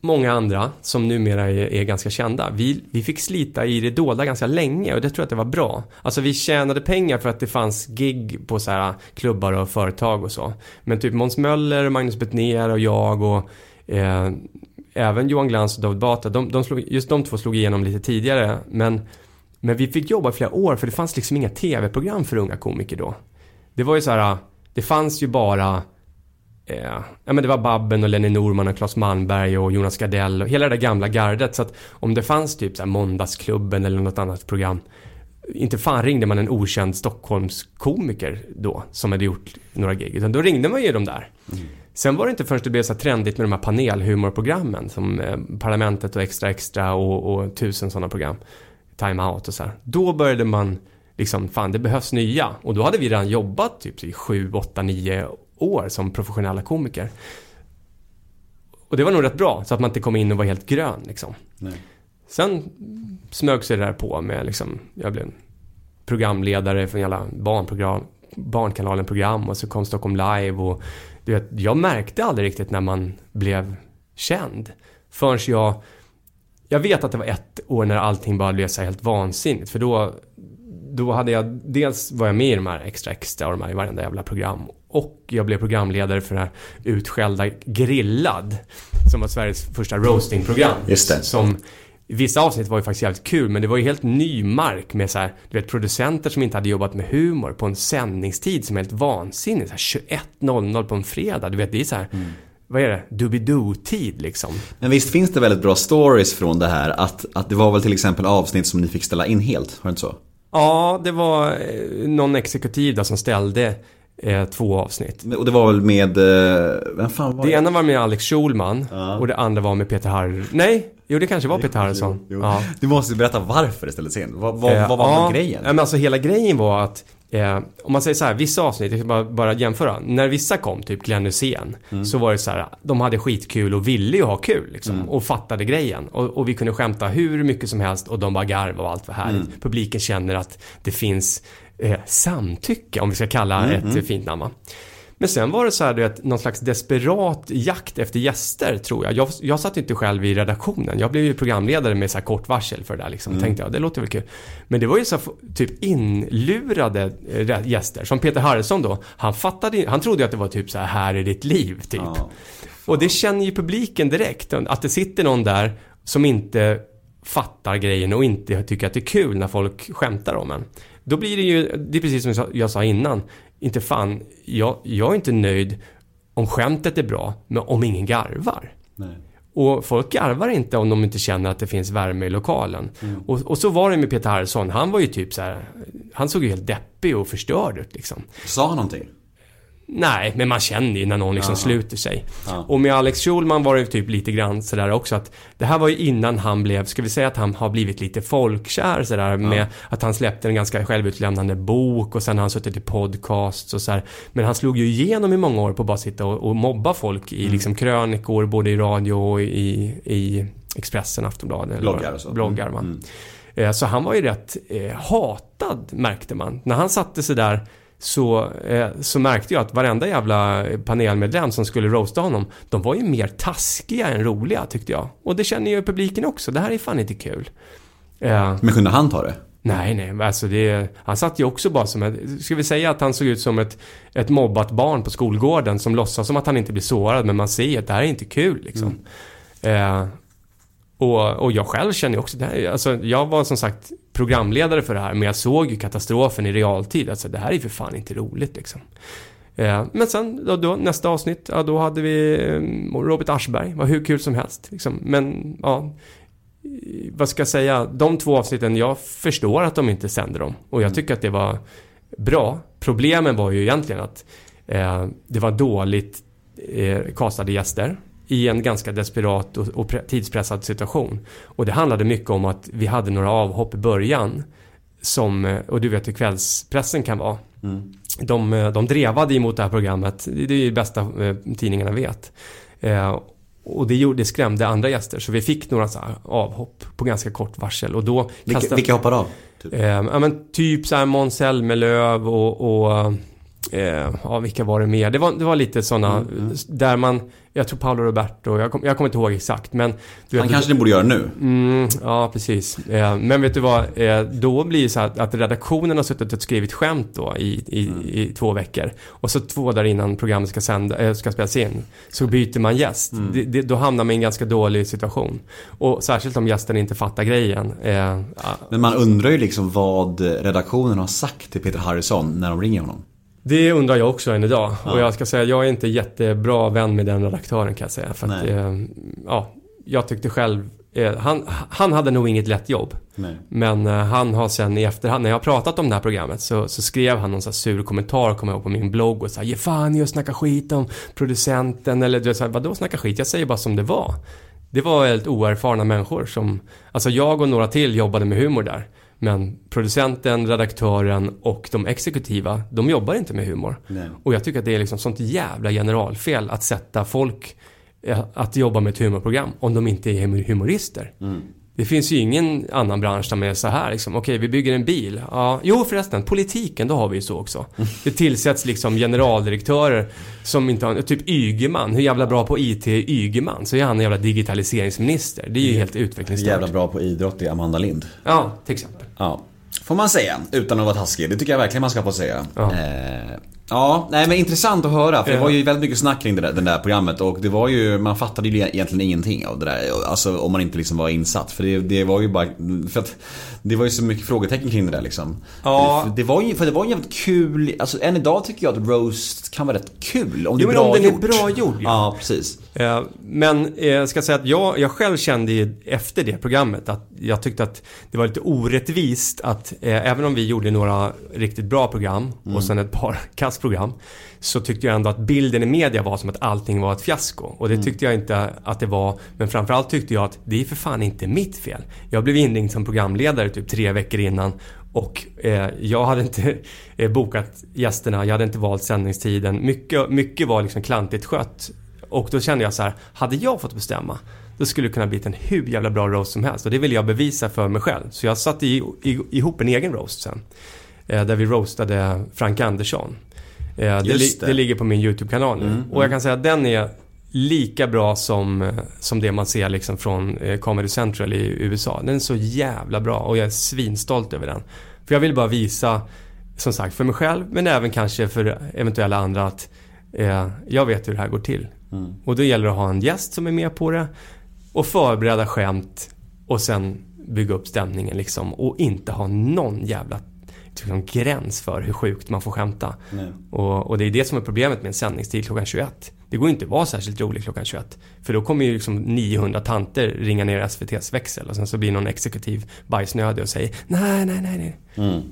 många andra som numera är, är ganska kända, vi, vi fick slita i det dolda ganska länge och det tror jag att det var bra. Alltså vi tjänade pengar för att det fanns gig på så här klubbar och företag och så. Men typ Måns Möller, Magnus Bettner och jag och eh, även Johan Glans och David Batra, de, de slog, just de två slog igenom lite tidigare. Men, men vi fick jobba i flera år för det fanns liksom inga tv-program för unga komiker då. Det var ju så här, det fanns ju bara Eh, ja men det var Babben och Lenny Norman och Claes Malmberg och Jonas Gardell och hela det där gamla gardet. Så att om det fanns typ så här Måndagsklubben eller något annat program. Inte fan ringde man en okänd Stockholmskomiker då som hade gjort några gig. Utan då ringde man ju de där. Sen var det inte förrän det blev så trendigt med de här panelhumorprogrammen som eh, Parlamentet och Extra Extra och, och tusen sådana program. Time Out och så här. Då började man liksom, fan det behövs nya. Och då hade vi redan jobbat typ i sju, åtta, nio år som professionella komiker. Och det var nog rätt bra, så att man inte kom in och var helt grön liksom. Nej. Sen smög sig det där på med liksom, jag blev programledare för jävla barnprogram, Barnkanalen-program och så kom Stockholm Live och du vet, jag märkte aldrig riktigt när man blev känd. Förrän jag, jag vet att det var ett år när allting bara blev så helt vansinnigt för då, då hade jag, dels var jag med i de här Extra Extra och de här i varenda jävla program och jag blev programledare för det här utskällda Grillad som var Sveriges första roastingprogram. Just det. Som Vissa avsnitt var ju faktiskt jävligt kul men det var ju helt ny mark med så här, du vet producenter som inte hade jobbat med humor på en sändningstid som är helt vansinnig. Så här 21.00 på en fredag. Du vet det är så här, vad är det? Doobidoo-tid liksom. Men visst finns det väldigt bra stories från det här? Att, att det var väl till exempel avsnitt som ni fick ställa in helt? Var det inte så? Ja, det var eh, någon exekutiv där som ställde eh, två avsnitt. Och det var väl med, eh, vem fan var Det det? ena var med Alex Schulman Ja. och det andra var med Peter Harry. Nej, jo det kanske var Peter Harrison. Jo, jo. Ja. Du måste berätta varför det ställdes in. Vad, vad, Eh, vad var ja, grejen? Men alltså hela grejen var att Eh, om man säger så här, vissa avsnitt, jag ska bara, bara jämföra. När vissa kom, typ Glenn Hysén, Mm. så var det så här, de hade skitkul och ville ju ha kul liksom. Mm. Och fattade grejen. Och, och vi kunde skämta hur mycket som helst och de bara garvade och allt var härligt. Mm. Publiken känner att det finns eh, samtycke, om vi ska kalla Mm, ett mm. fint namn. Men sen var det så här, vet, någon slags desperat jakt efter gäster, tror jag. Jag, jag satt inte själv i redaktionen. Jag blev ju programledare med så här kort varsel för det där liksom. Mm. Tänkte jag, det låter väl kul. Men det var ju så här, typ inlurade eh, gäster. Som Peter Harrison då. Han fattade han trodde ju att det var typ så här, här är ditt liv, typ. Ja. Och det känner ju publiken direkt. Att det sitter någon där som inte fattar grejen och inte tycker att det är kul när folk skämtar om en. Då blir det ju, det är precis som jag sa innan. Inte fan, jag, jag är inte nöjd om skämtet är bra, men om ingen garvar. Nej. Och folk garvar inte om de inte känner att det finns värme i lokalen. Och, och så var det med Peter Harrison. Han var ju typ så här, han såg ju helt deppig och förstörd ut liksom. Sa han någonting? Nej, men man känner ju när någon liksom Aha. sluter sig. Ja. Och med Alex Schulman var det typ lite grann sådär också att det här var ju innan han blev, ska vi säga att han har blivit lite folkkär sådär med att han släppte en ganska självutlämnande bok och sen har han suttit i podcasts och sådär. Men han slog ju igenom i många år på att bara sitta och, och mobba folk i Mm. liksom krönikor, både i radio och i, i Expressen, Aftonbladet. Bloggar och så. Bloggar, va. Mm. Eh, Så han var ju rätt eh, hatad, märkte man. När han satte sig där så, eh, så märkte jag att varenda jävla panelmedlem som skulle roasta honom, de var ju mer taskiga än roliga, tyckte jag. Och det känner ju publiken också. Det här är fan inte kul. Eh, Men kunde han ta det? nej, nej, alltså det, han satt ju också bara som ett, ska vi säga att han såg ut som ett, ett mobbat barn på skolgården som låtsas som att han inte blir sårad, men man ser att det här är inte kul liksom. Eh, och, och jag själv känner ju också det här, alltså jag var som sagt programledare för det här, men jag såg ju katastrofen i realtid. Alltså det här är ju för fan inte roligt liksom. Eh, men sen då, då, nästa avsnitt, ja då hade vi eh, Robert Aschberg, var hur kul som helst. Liksom. Men ja, vad ska jag säga, de två avsnitten, jag förstår att de inte sänder dem. Och jag tycker att det var bra. Problemen var ju egentligen att eh, det var dåligt eh, castade gäster i en ganska desperat och, och pre- tidspressad situation. Och det handlade mycket om att vi hade några avhopp i början som, eh, och du vet hur kvällspressen kan vara. Mm. De, eh, de drevade emot det här programmet. Det är ju det bästa eh, tidningarna vet. Eh, och det, gjorde, det skrämde andra gäster. Så vi fick några så avhopp på ganska kort varsel. Och då Vilka, kastade- vilka hoppade av? Typ. Eh, ja men typ så här Måns Zelmerlöw och, och eh, ja vilka var det mer? Det var, det var lite sådana Mm, mm. där man, jag tror Paolo Roberto, jag, kom, jag kommer inte ihåg exakt men du Han vet, kanske ni borde göra nu. Mm, ja, precis. Eh, men vet du vad? Eh, då blir det så att, att redaktionen har suttit och skrivit skämt då i, i, Mm. i två veckor. Och så två dagar innan programmet ska, sända, eh, ska spelas in. Så byter man gäst. Mm. Det, det, då hamnar man i en ganska dålig situation. Och särskilt om gästen inte fattar grejen. Eh, Men man undrar ju liksom vad redaktionen har sagt till Peter Harrison när de ringer honom. Det undrar jag också än idag. Ja. Och jag ska säga, jag är inte jättebra vän med den redaktören kan jag säga. För att, eh, ja, jag tyckte själv, eh, han, han hade nog inget lätt jobb. Nej. Men eh, han har sen i efterhand, när jag har pratat om det här programmet så, så skrev han någon här sur kommentar, kommer jag ihåg, på min blogg och sa Ge fan i att snacka skit om producenten eller du vet vadå snacka skit? Jag säger bara som det var. Det var helt oerfarna människor som, alltså jag och några till jobbade med humor där. Men producenten, redaktören och de exekutiva, de jobbar inte med humor. Nej. Och jag tycker att det är liksom sånt jävla generalfel att sätta folk eh, att jobba med ett humorprogram om de inte är humor- humorister. Mm. Det finns ju ingen annan bransch där man är så här liksom. Okej, vi bygger en bil. Ja, jo förresten, politiken, då har vi ju så också. Det tillsätts liksom generaldirektörer som inte har, typ Ygeman. Hur jävla bra på IT är Ygeman? Så är han en jävla digitaliseringsminister. Det är ju helt utvecklingsstört. Jävla bra på idrott i Amanda Lind. Ja, till exempel. Ja. Får man säga, utan att vara taskig. Det tycker jag verkligen man ska få säga. Ja. Eh, ja, nej men intressant att höra. För det var ju väldigt mycket snack kring det där, det där programmet och det var ju, man fattade ju egentligen ingenting av det där. Alltså om man inte liksom var insatt. För det, det var ju bara, för att Det var ju så mycket frågetecken kring det där liksom. Ja. Det var ju, för det var ju jävligt kul, alltså än idag tycker jag att roast kan vara rätt kul. Om det Jo, är bra om den gjort. är bra gjord, ja. Ja, precis. Eh, Men eh, jag ska säga att jag, jag själv kände ju efter det programmet att jag tyckte att det var lite orättvist att eh, även om vi gjorde några riktigt bra program och sen ett par kastprogram så tyckte jag ändå att bilden i media var som att allting var ett fiasko. Och det tyckte jag inte att det var. Men framförallt tyckte jag att det är för fan inte mitt fel. Jag blev inringd som programledare typ tre veckor innan och eh, jag hade inte eh, bokat gästerna, jag hade inte valt sändningstiden. Mycket, mycket var liksom klantigt skött. Och då kände jag så här, hade jag fått bestämma då skulle det kunna bli en hur jävla bra roast som helst. Och det ville jag bevisa för mig själv. Så jag satte i, i, ihop en egen roast sen. Eh, där vi roastade Frank Andersson. Eh, det, li- det. ligger på min YouTube-kanal nu. Och jag kan säga att den är lika bra som, eh, som det man ser liksom från eh, Comedy Central i USA. Den är så jävla bra och jag är svinstolt över den. För jag vill bara visa, som sagt, för mig själv men även kanske för eventuella andra att eh, jag vet hur det här går till. Och då gäller det att ha en gäst som är med på det och förbereda skämt och sen bygga upp stämningen liksom och inte ha någon jävla liksom, gräns för hur sjukt man får skämta. Och, och det är det som är problemet med en sändningstid klockan 21. Det går inte att vara särskilt rolig klockan 21. För då kommer ju liksom 900 tanter ringa ner SVTs växel och sen så blir någon exekutiv bajsnödig och säger nej, nej, nej, nej. Mm.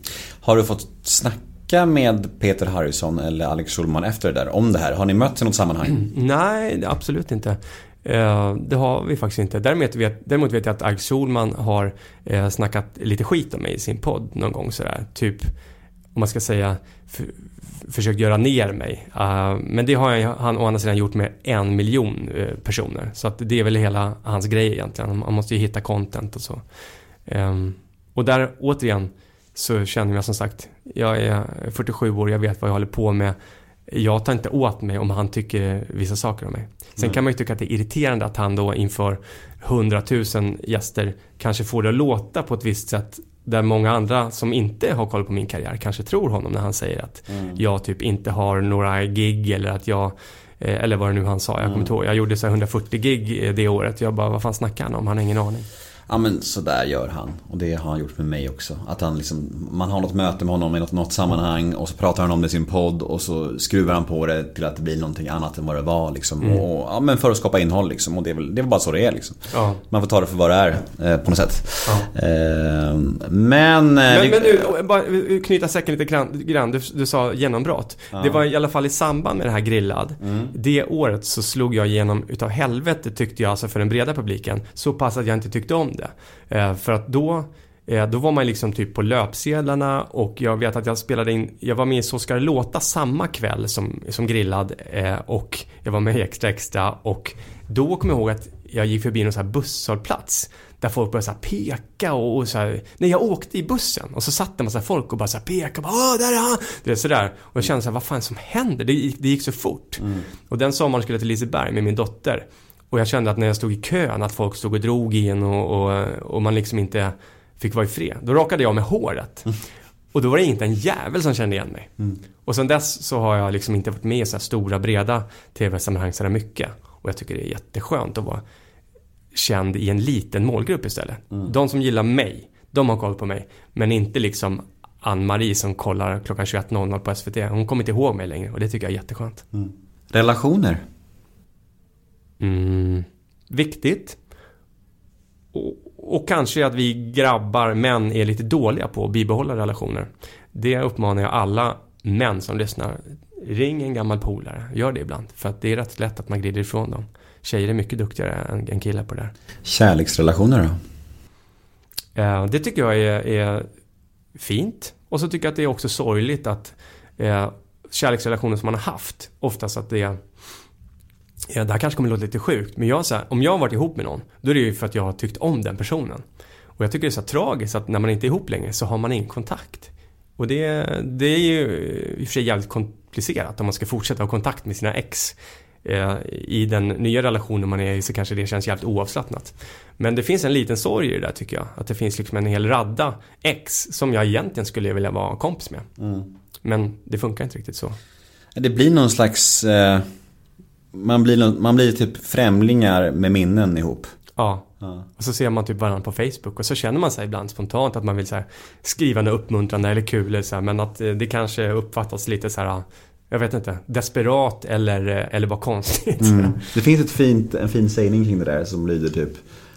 Har du fått snacka med Peter Harrison eller Alex Schulman efter det där om det här? Har ni mötts i något sammanhang? Nej, absolut inte. Eh, det har vi faktiskt inte. Däremot vet, däremot vet jag att Alex Solman har eh, snackat lite skit om mig i sin podd någon gång sådär. Typ, om man ska säga, för, försökt göra ner mig. Eh, men det har han, å andra sidan gjort med en miljon personer. Så att det är väl hela hans grej egentligen. Man måste ju hitta content och så. Ehm, och där återigen så känner jag som sagt, jag är 47 år, jag vet vad jag håller på med. Jag tar inte åt mig om han tycker vissa saker om mig. Sen kan man ju tycka att det är irriterande att han då inför 100 000 gäster kanske får det att låta på ett visst sätt där många andra som inte har koll på min karriär kanske tror honom när han säger att jag typ inte har några gig eller att jag eh, eller vad det nu han sa, jag kommer inte ihåg. Jag gjorde så här 140 gig eh, det året. Jag bara, vad fan snackar han om? Han har ingen aning. Ja men så där gör han. Och det har han gjort med mig också. Att han liksom, man har något möte med honom i något, något sammanhang och så pratar han om det i sin podd och så skruvar han på det till att det blir någonting annat än vad det var liksom. Och, ja men för att skapa innehåll liksom. Och det är väl, det är väl bara så det är liksom. Ja. Man får ta det för vad det är eh, på något sätt. Ja. Eh, men... Men, vi- men du, bara knyta säcken lite grann. grann. Du, du sa genombrott. Det var i alla fall i samband med det här grillad. Det året så slog jag igenom utav helvete tyckte jag, alltså för den breda publiken. Så pass att jag inte tyckte om det. Eh, för att då eh, då var man liksom typ på löpsedlarna och jag vet att jag spelade in, jag var med i Så ska det låta samma kväll som, som grillad eh, och jag var med i Extra Extra och då kommer jag ihåg att jag gick förbi någon sån här busshållplats där folk började så peka och, och så här, nej jag åkte i bussen och så satt det en massa folk och bara så här pekade och bara Åh, där är han! Det är sådär. Och jag kände så här, vad fan som händer? Det gick, det gick så fort. Och den sommaren skulle jag till Liseberg med min dotter. Och jag kände att när jag stod i kön att folk stod och drog i en och, och, och man liksom inte fick vara i fred. Då rakade jag med håret. Och då var det inte en jävel som kände igen mig. Och sen dess så har jag liksom inte varit med i så här stora breda tv-sammanhang så där mycket. Och jag tycker det är jätteskönt att vara känd i en liten målgrupp istället. De som gillar mig, de har koll på mig. Men inte liksom Ann-Marie som kollar klockan 21.00 på SVT. Hon kommer inte ihåg mig längre och det tycker jag är jätteskönt. Relationer? Mm, viktigt. Och, och kanske att vi grabbar, män, är lite dåliga på att bibehålla relationer. Det uppmanar jag alla män som lyssnar. Ring en gammal polare, gör det ibland. För att det är rätt lätt att man glider ifrån dem. Tjejer är mycket duktigare än, än killar på det där. Kärleksrelationer då? Eh, det tycker jag är, är fint. Och så tycker jag att det är också sorgligt att eh, kärleksrelationer som man har haft, oftast att det är Ja, det här kanske kommer låta lite sjukt, men jag så här, om jag har varit ihop med någon, då är det ju för att jag har tyckt om den personen. Och jag tycker det är så tragiskt att när man inte är ihop längre så har man ingen kontakt. Och det, det är ju i och för sig jävligt komplicerat om man ska fortsätta ha kontakt med sina ex. Eh, I den nya relationen man är i så kanske det känns jävligt oavslappnat. Men det finns en liten sorg i det där tycker jag. Att det finns liksom en hel radda ex som jag egentligen skulle vilja vara kompis med. Men det funkar inte riktigt så. Det blir någon slags... Eh, man, blir, man blir typ främlingar med minnen ihop. Ja. Ja. Och så ser man typ varandra på Facebook och så känner man sig ibland spontant att man vill så skriva något uppmuntrande eller kul eller så här, men att eh, det kanske uppfattas lite så här, jag vet inte, desperat eller, eh, eller bara konstigt. Mm. Det finns ett fint, en fin sägning kring det där som lyder typ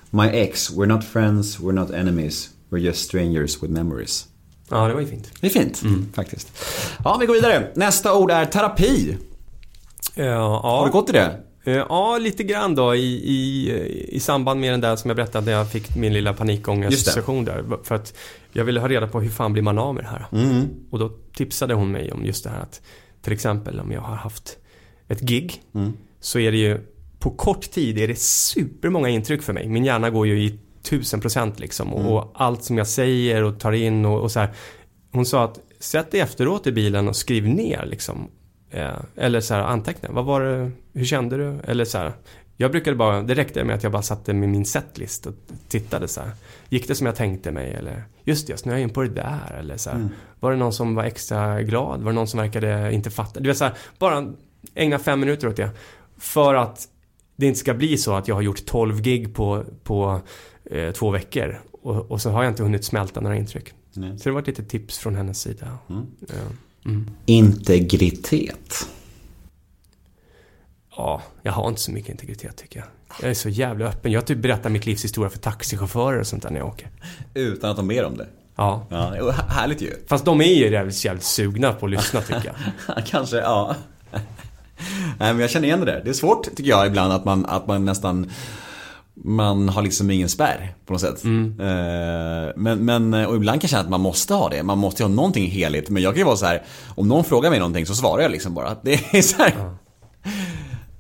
My ex, we're not friends, we're not enemies, we're just strangers with memories. Ja, det var ju fint. Det är fint, faktiskt. Ja, vi går vidare. Nästa ord är terapi. Ja, Har du gått till det? Eh, Ja, lite grann då i, i, i samband med den där som jag berättade när jag fick min lilla panikångestsession där. För att jag ville ha reda på hur fan blir man av med det här? Mm. Och då tipsade hon mig om just det här att till exempel om jag har haft ett gig Mm. så är det ju på kort tid är det supermånga intryck för mig. Min hjärna går ju i tusen procent liksom och, Mm. och allt som jag säger och tar in och, och så här. Hon sa att sätt dig efteråt i bilen och skriv ner liksom. Eh, eller så här anteckna. Vad var det? Hur kände du? Eller så här. Jag brukade bara, det räckte med att jag bara satte med min setlist och tittade så här. Gick det som jag tänkte mig? Eller just det, jag snöade in på det där. Eller så här. Var det någon som var extra glad? Var det någon som verkade inte fatta? Du vet så här, bara ägna fem minuter åt det. För att det inte ska bli så att jag har gjort 12 gig på, på eh, två veckor. Och, och så har jag inte hunnit smälta några intryck. Nej. Så det var ett litet tips från hennes sida. Mm. Ja. Mm. Integritet. Ja, jag har inte så mycket integritet tycker jag. Jag är så jävla öppen. Jag typ berättar mitt livs historia för taxichaufförer och sånt där när jag åker. Utan att de ber om det. Ja. Ja, härligt ju. Fast de är ju jävligt, jävligt sugna på att lyssna tycker jag. Kanske, ja. Nej men jag känner igen det där. Det är svårt tycker jag ibland att man, att man nästan man har liksom ingen spärr på något sätt. Eh, Men, men, och ibland kan jag känna att man måste ha det. Man måste ha någonting heligt. Men jag kan ju vara så här, om någon frågar mig någonting så svarar jag liksom bara. Det är så här,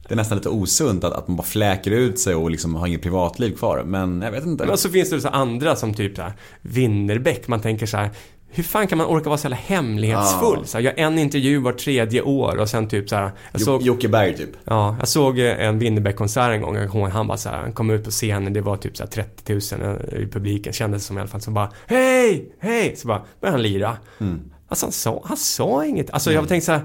Det är nästan lite osunt att, att man bara fläker ut sig och liksom har inget privatliv kvar. Men jag vet inte. Men så finns det så andra som typ så här, Winnerbäck. Man tänker så här, hur fan kan man orka vara så jävla hemlighetsfull? Ja. Så här, jag har en intervju var tredje år och sen typ så här, jag såg, Jocke Berg typ. ja, jag såg eh, en Winnerbäck-konsert en gång. Ihåg, Han bara så här, han kom ut på scenen, det var typ så här 30 000 i publiken, kändes som i alla fall. Så bara, hej, hej! Så bara började han lira. Mm. Alltså han sa, han sa inget. Alltså jag tänkte så här,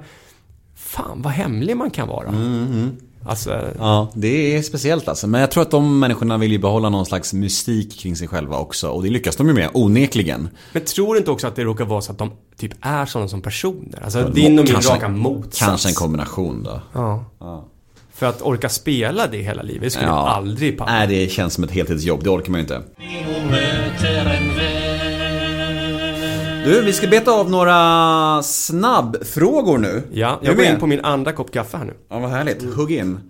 fan vad hemlig man kan vara. Mm, Alltså, Ja, det är speciellt alltså. Men jag tror att de människorna vill ju behålla någon slags mystik kring sig själva också. Och det lyckas de ju med, onekligen. men tror du inte också att det råkar vara så att de typ är sådana som personer? Alltså din och min Kanske- raka motsats. Kanske en kombination då. Ja. Ja. För att orka spela det hela livet, det skulle Ja. aldrig palla. Nej, det känns som ett heltidsjobb. Det orkar man ju inte. Du, vi ska beta av några snabbfrågor nu. Ja, jag går in på min andra kopp kaffe här nu. Ja, vad härligt. Hugg in.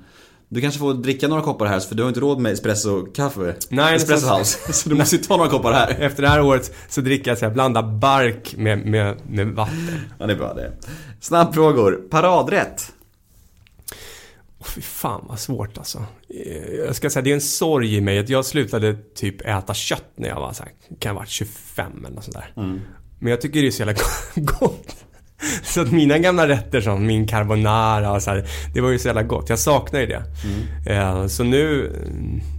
Du kanske får dricka några koppar här, för du har inte råd med espresso-kaffe. Nej, espresso house. Så du måste ju ta några koppar här. Efter det här året så dricker jag så här, blanda bark med, med, med vatten. Ja, det är bra det. Snabbfrågor. Paradrätt. Åh, fy fan vad svårt alltså. Eh, Jag ska säga, det är en sorg i mig att jag slutade typ äta kött när jag var så här, kan ha varit 25 eller något sånt där. Men jag tycker det är så jävla gott. Så att mina gamla rätter som min carbonara och så här, det var ju så jävla gott. Jag saknar ju det. Eh, Så nu,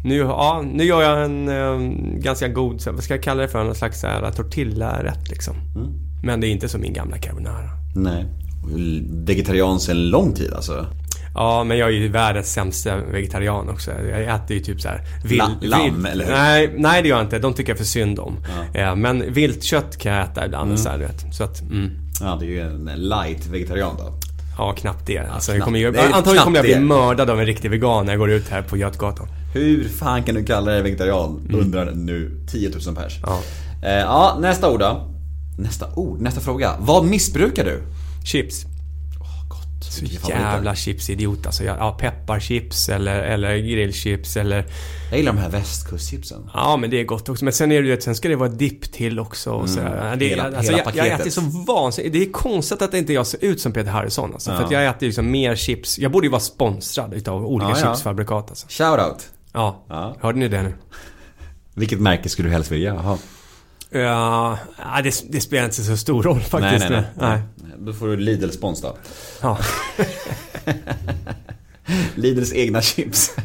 nu, ja, nu gör jag en eh, ganska god, vad ska jag kalla det för, någon slags tortilla-rätt liksom. Men det är inte som min gamla carbonara. Nej. Vegetarian sedan lång tid alltså. Ja, men jag är ju världens sämsta vegetarian också. Jag äter ju typ så här vild, La- lamm, vild- eller hur? Nej, nej det gör jag inte. De tycker jag för synd om. Eh, Men viltkött kan jag äta ibland. Så, här, du vet. så att, mm. Ja, det är ju en light vegetarian då. Ja, knappt det. Alltså, knappt. jag kommer ju, Det antagligen kommer jag bli det. mördad av en riktig vegan när jag går ut här på Götgatan. Hur fan kan du kalla dig vegetarian? Undrar nu 10 000 pers. Mm. Ja. Eh, ja, nästa ord då. Nästa ord, nästa fråga. Vad missbrukar du? Chips. Gott. Så jävla chipsidiot alltså. Jag- Ja, pepparchips eller, eller grillchips eller... Jag gillar de här västkustchipsen. Ja, men det är gott också. Men sen är det sen ska det vara dipp till också och så här. Det, Hela- alltså, hela jag, jag paketet. äter så vansinnigt. Det är konstigt att inte jag ser ut som Peter Harrison alltså. För Ja. att jag äter liksom mer chips. Jag borde ju vara sponsrad utav olika ja. chipsfabrikat alltså. Shoutout. Ja. Ja. Hörde ni det nu? Vilket märke skulle du helst vilja ha? Ja, ja, det, det spelar inte så stor roll faktiskt. nej, nej, nej. nej. Då får du Lidl spons då. Ja. Lidls egna chips.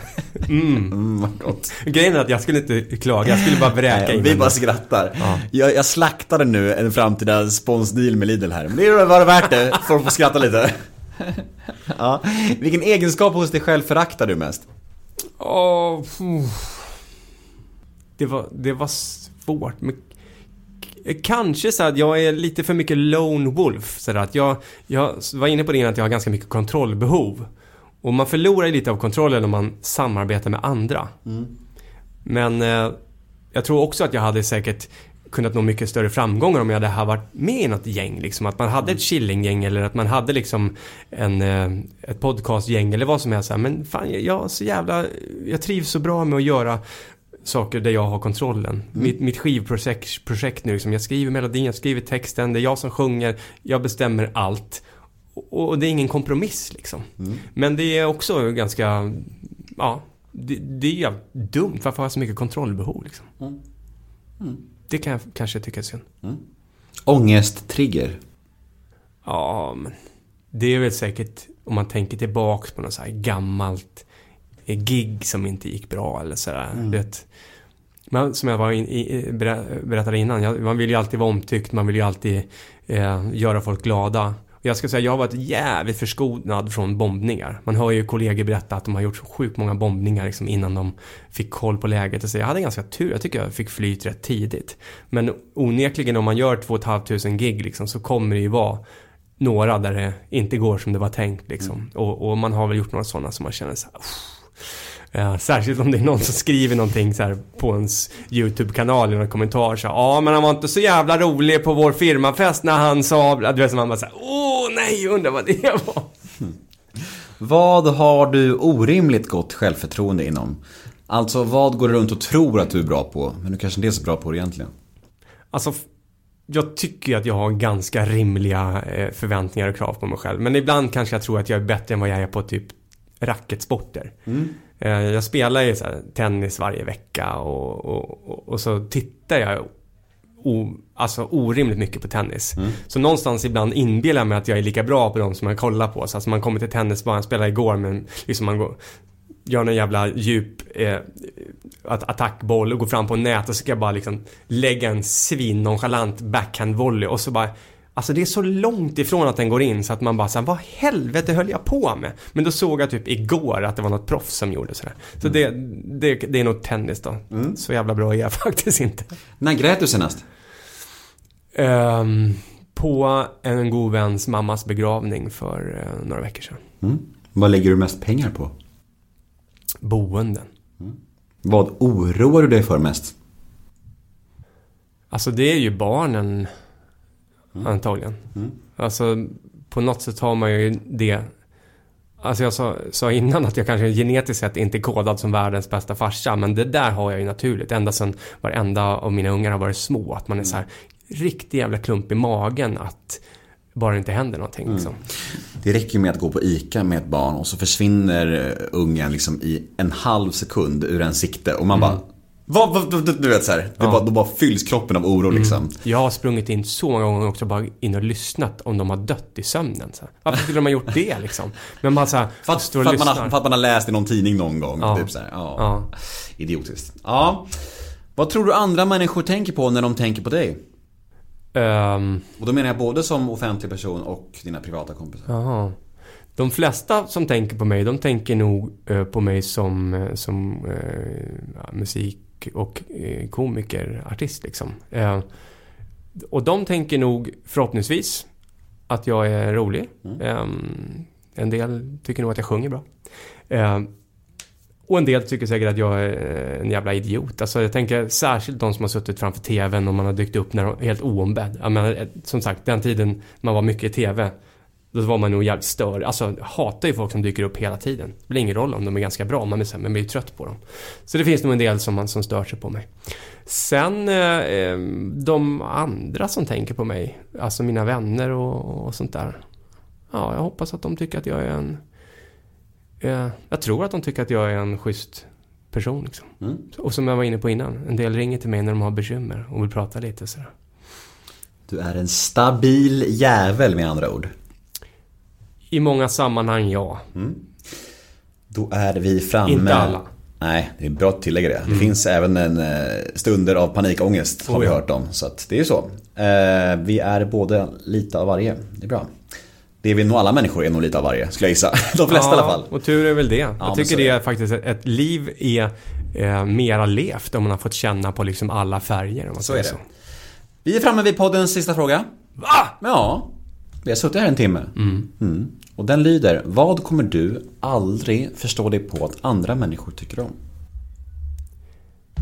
Mm, vad gott. Grejen är att jag skulle inte klaga, jag skulle bara vräka in vi bara skrattar. Ja. Jag, jag slaktade nu en framtida sponsdeal med Lidl här. Men det var det värt det, för att få skratta lite. ja. Vilken egenskap hos dig själv föraktar du mest? Pff. det var, det var svårt. Men kanske så att jag är lite för mycket lone wolf. Så att jag, jag var inne på det innan att jag har ganska mycket kontrollbehov. Och man förlorar lite av kontrollen om man samarbetar med andra. Men eh, jag tror också att jag hade säkert kunnat nå mycket större framgångar om jag hade varit med i något gäng. Liksom. Att man hade ett chillinggäng eller att man hade liksom en, eh, ett podcastgäng eller vad som helst. Men fan, jag, så jävla, jag trivs så bra med att göra saker där jag har kontrollen. Mitt, mitt skivprojekt projekt nu, liksom, jag skriver melodin, jag skriver texten, det är jag som sjunger, jag bestämmer allt. Och, och det är ingen kompromiss liksom. Men det är också ganska, ja, det, det är jävligt dumt. Varför har jag så mycket kontrollbehov liksom? Det kan jag kanske tycka är synd. Ångesttrigger. Ja, men det är väl säkert om man tänker tillbaks på något så här gammalt gig som inte gick bra eller sådär. Mm. Du vet, men som jag var in, i, berä- berättade innan, jag, man vill ju alltid vara omtyckt, man vill ju alltid eh, göra folk glada. Och jag ska säga, jag har varit jävligt förskonad från bombningar. Man hör ju kollegor berätta att de har gjort sjukt många bombningar liksom innan de fick koll på läget. Så jag hade ganska tur, jag tycker jag fick flyt rätt tidigt. Men onekligen om man gör 2 500 gig liksom, så kommer det ju vara några där det inte går som det var tänkt liksom. Och, och man har väl gjort några sådana som man känner så här, Ja, särskilt om det är någon som skriver någonting så här på ens YouTube-kanal i någon kommentar så här, Ja, men han var inte så jävla rolig på vår firmafest när han sa... Du vet, så man bara såhär, åh nej, undrar vad det var. Vad har du orimligt gott självförtroende inom? Alltså vad går du runt och tror att du är bra på, men du kanske inte är så bra på det egentligen? Alltså, jag tycker att jag har ganska rimliga eh, förväntningar och krav på mig själv. Men ibland kanske jag tror att jag är bättre än vad jag är på typ racketsporter. Eh, Jag spelar ju så tennis varje vecka och, och, och, och så tittar jag o, alltså orimligt mycket på tennis. Så någonstans ibland inbillar jag mig att jag är lika bra på dem som jag kollar på. Så alltså man kommer till tennisbanan, spelade igår men liksom man går, gör någon jävla djup eh, att- attackboll och går fram på nät och så ska jag bara liksom lägga en svin nonchalant backhandvolley och så bara Alltså det är så långt ifrån att den går in så att man bara såhär, vad helvete höll jag på med? Men då såg jag typ igår att det var något proffs som gjorde sådär. Så det, det, det är nog tennis då. Så jävla bra är jag faktiskt inte. När grät du senast? Ehm, på en god väns mammas begravning för eh, några veckor sedan. Mm. Vad lägger du mest pengar på? Boenden. Vad oroar du dig för mest? Alltså det är ju barnen antagligen. Alltså på något sätt har man ju det. Alltså jag sa, sa innan att jag kanske genetiskt sett inte är kodad som världens bästa farsa. Men det där har jag ju naturligt. Ända sedan varenda av mina ungar har varit små. Att man är så här riktig jävla klump i magen att bara det inte händer någonting liksom. Det räcker med att gå på ICA med ett barn och så försvinner eh, ungen liksom i en halv sekund ur en sikte och man bara vad, vad, du vet så här, det Ja. bara, då bara fylls kroppen av oro liksom. Jag har sprungit in så många gånger också bara in och lyssnat om de har dött i sömnen. Så här. Varför skulle de ha gjort det liksom? Men man så här, För att, för, att man har, för att man har läst i någon tidning någon gång. Ja. Typ så här, ja. Ja. Idiotiskt. Ja. Vad tror du andra människor tänker på när de tänker på dig? Ehm, Och då menar jag både som offentlig person och dina privata kompisar. Jaha. De flesta som tänker på mig, de tänker nog eh, på mig som, eh, som eh, musik och eh, komiker, artist liksom. Eh, och de tänker nog förhoppningsvis att jag är rolig. Eh, en del tycker nog att jag sjunger bra. Eh, och en del tycker säkert att jag är en jävla idiot. Alltså jag tänker särskilt de som har suttit framför TVn och man har dykt upp när de, helt oombedd. Jag menar, eh, som sagt, den tiden man var mycket i TV. Då var man nog jävligt stör. Alltså jag hatar ju folk som dyker upp hela tiden. Det spelar ingen roll om de är ganska bra, man blir, man blir trött på dem. Så det finns nog en del som, man, som stör sig på mig. Sen eh, eh, de andra som tänker på mig, alltså mina vänner och, och sånt där. Ja, jag hoppas att de tycker att jag är en... Eh, jag tror att de tycker att jag är en schysst person liksom. Och som jag var inne på innan, en del ringer till mig när de har bekymmer och vill prata lite sådär. Du är en stabil jävel med andra ord. I många sammanhang, ja. Då är vi framme. Inte alla. Nej, det är bra att tillägga det. Det finns även en eh, stunder av panikångest har vi ja. hört om. Så att det är ju så. Eh, vi är både lite av varje. Det är bra. Det är vi nog alla människor är nog lite av varje, skulle jag gissa. De flesta i alla fall. Och tur är väl det. men jag så tycker det är faktiskt ett, liv är eh, mera levt om man har fått känna på liksom alla färger. Om man Så är det. Vi är framme vid poddens sista fråga. Va? Ja, vi har suttit här en timme. Mm. Och den lyder, vad kommer du aldrig förstå dig på att andra människor tycker om?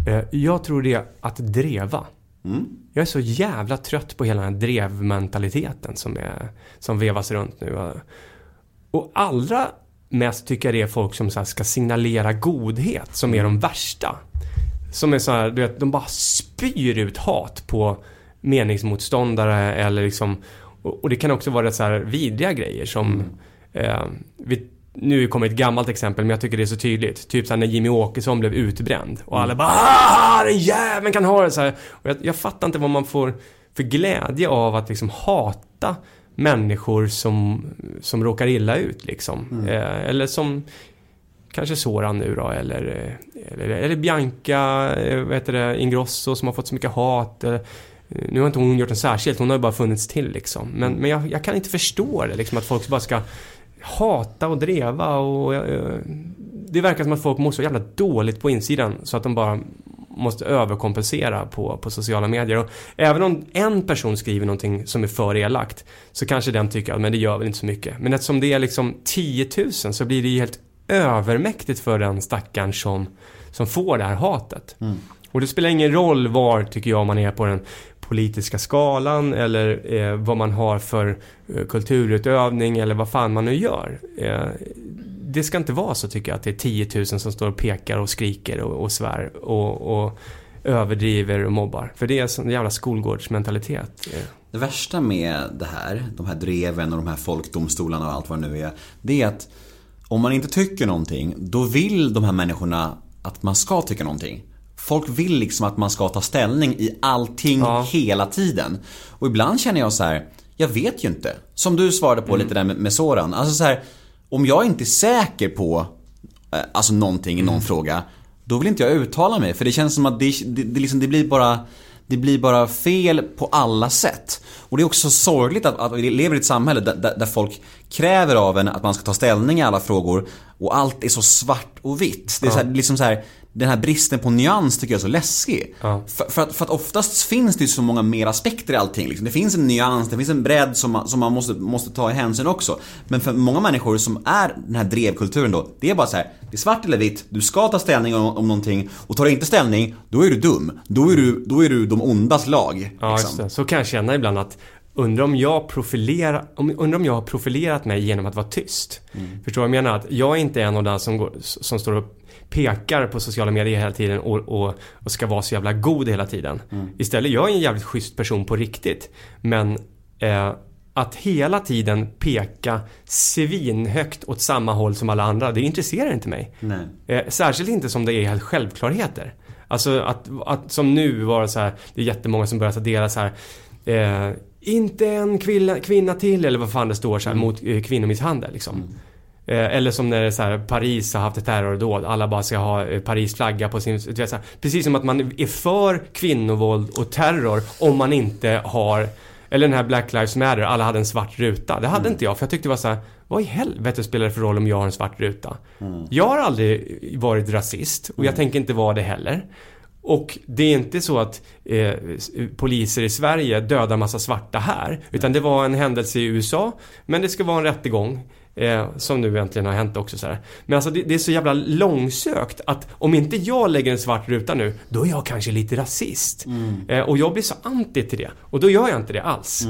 Eh, Jag tror det är att dreva. Jag är så jävla trött på hela den här drevmentaliteten som, är, som vevas runt nu. Och allra mest tycker jag det är folk som så ska signalera godhet som är de värsta. Som är så här, du vet, de bara spyr ut hat på meningsmotståndare eller liksom och och det kan också vara rätt så här vidriga grejer som eh, vi, nu kommer ett gammalt exempel men jag tycker det är så tydligt. Typ såhär när Jimmy Åkesson blev utbränd och alla bara ah, den jäveln kan ha det så här. Och jag, jag fattar inte vad man får för glädje av att liksom hata människor som, som råkar illa ut liksom. Eh, eller som kanske Soran nu då eller, eh, eller, eller Bianca, eh, vad heter det, Ingrosso som har fått så mycket hat. Eh, Nu har inte hon gjort en särskilt, hon har ju bara funnits till liksom. Men, men jag, jag kan inte förstå det liksom att folk bara ska hata och dreva och... eh, Det verkar som att folk mår så jävla dåligt på insidan så att de bara måste överkompensera på, på sociala medier. Och även om en person skriver någonting som är för elakt så kanske den tycker att men det gör väl inte så mycket. Men eftersom det är liksom 10 000 så blir det ju helt övermäktigt för den stackaren som, som får det här hatet. Och det spelar ingen roll var, tycker jag, man är på den politiska skalan eller eh, vad man har för eh, kulturutövning eller vad fan man nu gör. Eh, det ska inte vara så tycker jag att det är 10 000 som står och pekar och skriker och, och svär och, och överdriver och mobbar. För det är en sån jävla skolgårdsmentalitet. Eh, Det värsta med det här, de här dreven och de här folkdomstolarna och allt vad det nu är. Det är att om man inte tycker någonting, då vill de här människorna att man ska tycka någonting. Folk vill liksom att man ska ta ställning i allting Ja. hela tiden. Och ibland känner jag så här, jag vet ju inte. Som du svarade på lite där med, med Soran. Alltså så här, om jag inte är säker på eh, alltså någonting i någon fråga, då vill inte jag uttala mig. För det känns som att det, det, det, liksom, det blir bara det blir bara fel på alla sätt. Och det är också sorgligt att, att vi lever i ett samhälle där, där, där folk kräver av en att man ska ta ställning i alla frågor och allt är så svart och vitt. Det är så här, liksom så här, den här bristen på nyans tycker jag är så läskig. Ja. För, för, att, för att oftast finns det ju så många mer aspekter i allting. Liksom. Det finns en nyans, det finns en bredd som man, som man måste, måste ta i hänsyn också. Men för många människor som är den här drevkulturen då, det är bara så här, det är svart eller vitt, du ska ta ställning om, om någonting och tar du inte ställning, då är du dum. Då är du, då är du de ondas lag. Ja, liksom. just det. Så kan jag känna ibland att Undrar om jag profilerar, undrar om jag har profilerat mig genom att vara tyst. Mm. Förstår du vad jag menar? Att jag är inte en av de som, går, som står och pekar på sociala medier hela tiden och, och, och ska vara så jävla god hela tiden. Mm. Istället, jag är en jävligt schysst person på riktigt. Men eh, att hela tiden peka svinhögt åt samma håll som alla andra, det intresserar inte mig. Eh, särskilt inte som det är helt självklarheter. Alltså att, att som nu vara så här, det är jättemånga som börjar dela så här. Eh, inte en kvinna, kvinna till eller vad fan det står så här, mot eh, kvinnomisshandel liksom. Eh, eller som när så här, Paris har haft ett terrordåd, alla bara ska ha eh, Paris flagga på sin... Vet, så här, precis som att man är för kvinnovåld och terror om man inte har... Eller den här Black Lives Matter, alla hade en svart ruta. Det hade inte jag, för jag tyckte det var så här, vad i helvete spelar det för roll om jag har en svart ruta? Jag har aldrig varit rasist och jag tänker inte vara det heller. Och det är inte så att eh, poliser i Sverige dödar massa svarta här. Utan det var en händelse i USA. Men det ska vara en rättegång. Eh, som nu äntligen har hänt också så här. Men alltså det, det är så jävla långsökt att om inte jag lägger en svart ruta nu, då är jag kanske lite rasist. Eh, och jag blir så anti till det. Och då gör jag inte det alls.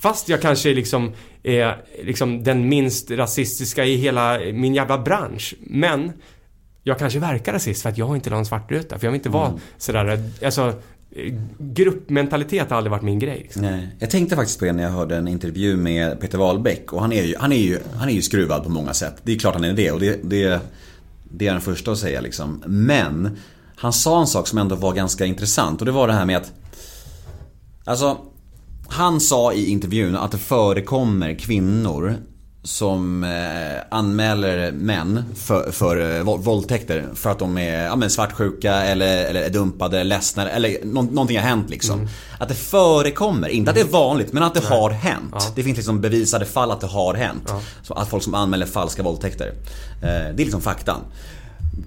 Fast jag kanske är liksom, är liksom den minst rasistiska i hela min jävla bransch. Men jag kanske verkar rasist för att jag inte har en svart ruta. För jag vill inte vara sådär, alltså eh, gruppmentalitet har aldrig varit min grej. Liksom. Nej. Jag tänkte faktiskt på det när jag hörde en intervju med Peter Wahlbeck och han är ju, han är ju, han är ju skruvad på många sätt. Det är klart han är det och det, det, det är den första att säga liksom. Men han sa en sak som ändå var ganska intressant och det var det här med att Alltså Han sa i intervjun att det förekommer kvinnor som eh, anmäler män för, för eh, vå- våldtäkter för att de är ja, men svartsjuka eller, eller är dumpade, eller ledsna eller nå, någonting har hänt liksom. Att det förekommer, inte att det är vanligt men att det har hänt. Det finns liksom bevisade fall att det har hänt. Så att folk som anmäler falska våldtäkter. Eh, det är liksom faktan.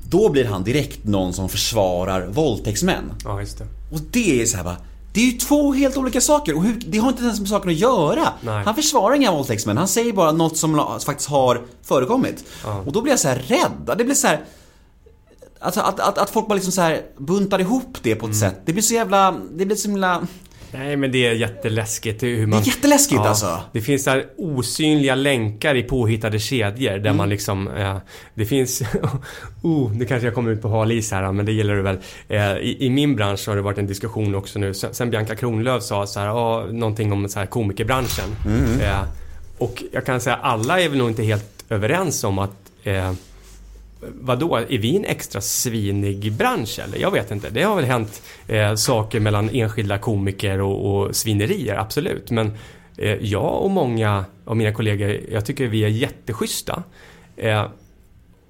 Då blir han direkt någon som försvarar våldtäktsmän. Ja, just det. Och det är så här bara, det är ju två helt olika saker och hur, det har inte ens med saken att göra. Nej. Han försvarar inga våldtäktsmän, han säger bara något som faktiskt har förekommit. Och då blir jag så här rädd. Det blir så här Alltså att, att, att folk bara liksom så här buntar ihop det på Mm. ett sätt. Det blir så jävla, det blir så himla... Nej, men det är jätteläskigt hur man... Det är jätteläskigt, alltså. Det finns här osynliga länkar i påhittade kedjor där Mm. man liksom... Eh, det finns... oh, nu kanske jag kommer ut på hal is här, men det gillar du väl. Eh, i, I min bransch har det varit en diskussion också nu. Sen, sen Bianca Kronlöf sa så här, ah, någonting om så här komikerbranschen. Mm. Eh, och jag kan säga, alla är väl nog inte helt överens om att eh, Vadå, är vi en extra svinig bransch eller? Jag vet inte. Det har väl hänt eh, saker mellan enskilda komiker och, och svinerier, absolut. Men eh, jag och många av mina kollegor, jag tycker vi är jätteschyssta. Eh,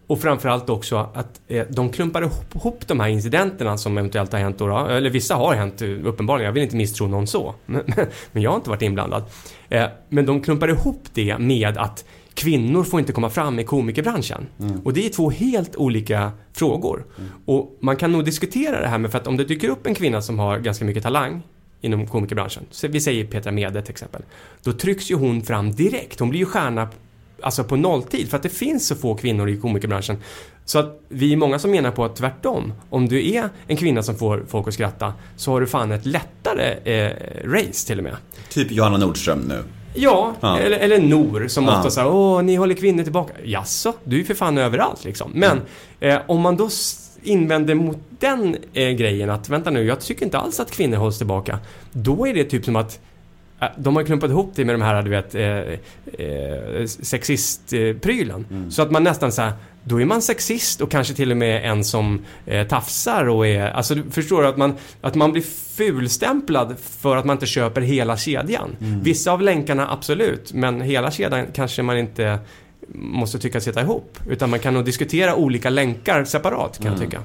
och framförallt också att eh, de klumpar ihop, ihop de här incidenterna som eventuellt har hänt då, då. Eller vissa har hänt eh, uppenbarligen, jag vill inte misstro någon så. Men, men jag har inte varit inblandad. Eh, men de klumpar ihop det med att kvinnor får inte komma fram i komikerbranschen. Och det är två helt olika frågor. Och man kan nog diskutera det här med, för att om det dyker upp en kvinna som har ganska mycket talang inom komikerbranschen, så vi säger Petra Mede till exempel, då trycks ju hon fram direkt. Hon blir ju stjärna alltså på nolltid för att det finns så få kvinnor i komikerbranschen. Så att vi är många som menar på att tvärtom, om du är en kvinna som får folk att skratta så har du fan ett lättare eh, race till och med. Typ Johanna Nordström nu. Ja, Ja. Eller, eller Nor som Ja. ofta säger åh, ni håller kvinnor tillbaka. Jaså, du är ju för fan överallt liksom. Men eh, om man då invänder mot den eh, grejen att vänta nu, jag tycker inte alls att kvinnor hålls tillbaka. Då är det typ som att de har klumpat ihop det med de här, du vet, eh, eh, sexistprylen. Så att man nästan så här, då är man sexist och kanske till och med en som eh, tafsar och är, alltså du förstår att man, att man blir fulstämplad för att man inte köper hela kedjan. Vissa av länkarna absolut, men hela kedjan kanske man inte måste tycka sitta ihop. Utan man kan nog diskutera olika länkar separat kan jag tycka.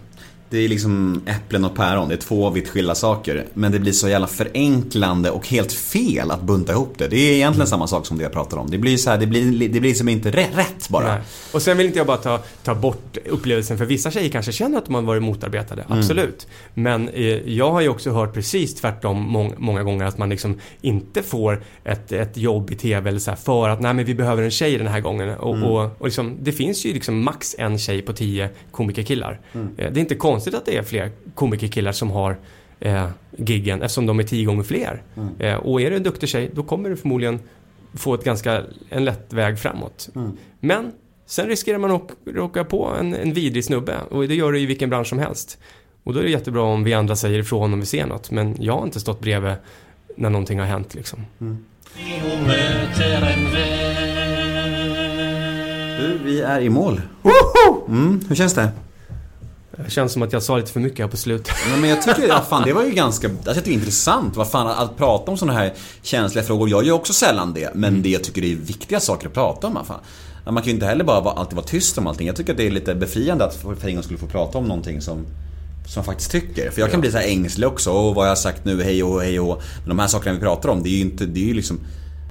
Det är liksom äpplen och päron, det är två vitt skilda saker. Men det blir så jävla förenklande och helt fel att bunta ihop det. Det är egentligen samma sak som det jag pratar om. Det blir så här, det blir, det blir som inte rätt, rätt bara. Nej. Och sen vill inte jag bara ta, ta bort upplevelsen för vissa tjejer kanske känner att de har varit motarbetade, absolut. Men eh, jag har ju också hört precis tvärtom mång, många gånger att man liksom inte får ett, ett jobb i TV eller så här för att nej men vi behöver en tjej den här gången. Och, och, och liksom, det finns ju liksom max en tjej på tio komikerkillar. Eh, det är inte konstigt att det är fler komikerkillar som har eh, giggen eftersom de är tio gånger fler. Eh, och är du en duktig tjej då kommer du förmodligen få ett ganska, en lätt väg framåt. Men sen riskerar man att råka på en, en vidrig snubbe och det gör det i vilken bransch som helst. Och då är det jättebra om vi andra säger ifrån om vi ser något. Men jag har inte stått bredvid när någonting har hänt liksom. Hon möter en vän Du, vi är i mål. Mm, hur känns det? Det känns som att jag sa lite för mycket här på slutet. Ja, men jag tycker, ja, fan, det var ju ganska, alltså, jag tycker det är intressant. Vad fan, att prata om sådana här känsliga frågor. Jag gör också sällan det. Men det jag tycker det är viktiga saker att prata om. Fan. Man kan ju inte heller bara alltid vara tyst om allting. Jag tycker att det är lite befriande att för en gång skulle få prata om någonting som som jag faktiskt tycker. För jag kan bli så här ängslig också. Och vad har jag sagt nu? Hej och hej och. Men de här sakerna vi pratar om, det är ju inte, det är ju liksom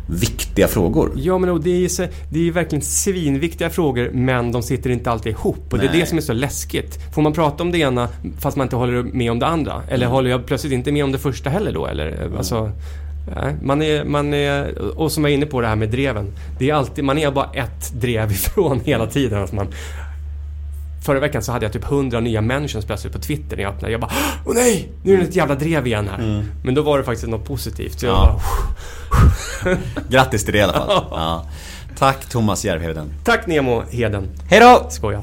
viktiga frågor. Ja men och det är ju så, det är ju verkligen svinviktiga frågor men de sitter inte alltid ihop. Och det är Nej. det som är så läskigt. Får man prata om det ena fast man inte håller med om det andra? Eller håller jag plötsligt inte med om det första heller då? Eller alltså... Nej, man är, man är, och som jag är inne på det här med dreven. Det är alltid, man är bara ett drev ifrån hela tiden. Alltså man, Förra veckan så hade jag typ 100 nya mentions plötsligt på Twitter när jag öppnade. Jag bara Åh nej! Nu är det ett jävla drev igen här. Men då var det faktiskt något positivt. Så jag Ja. bara, Grattis till det i alla fall. Ja. Tack Thomas Järvheden. Tack Nemo Heden. Hej då! Skojar.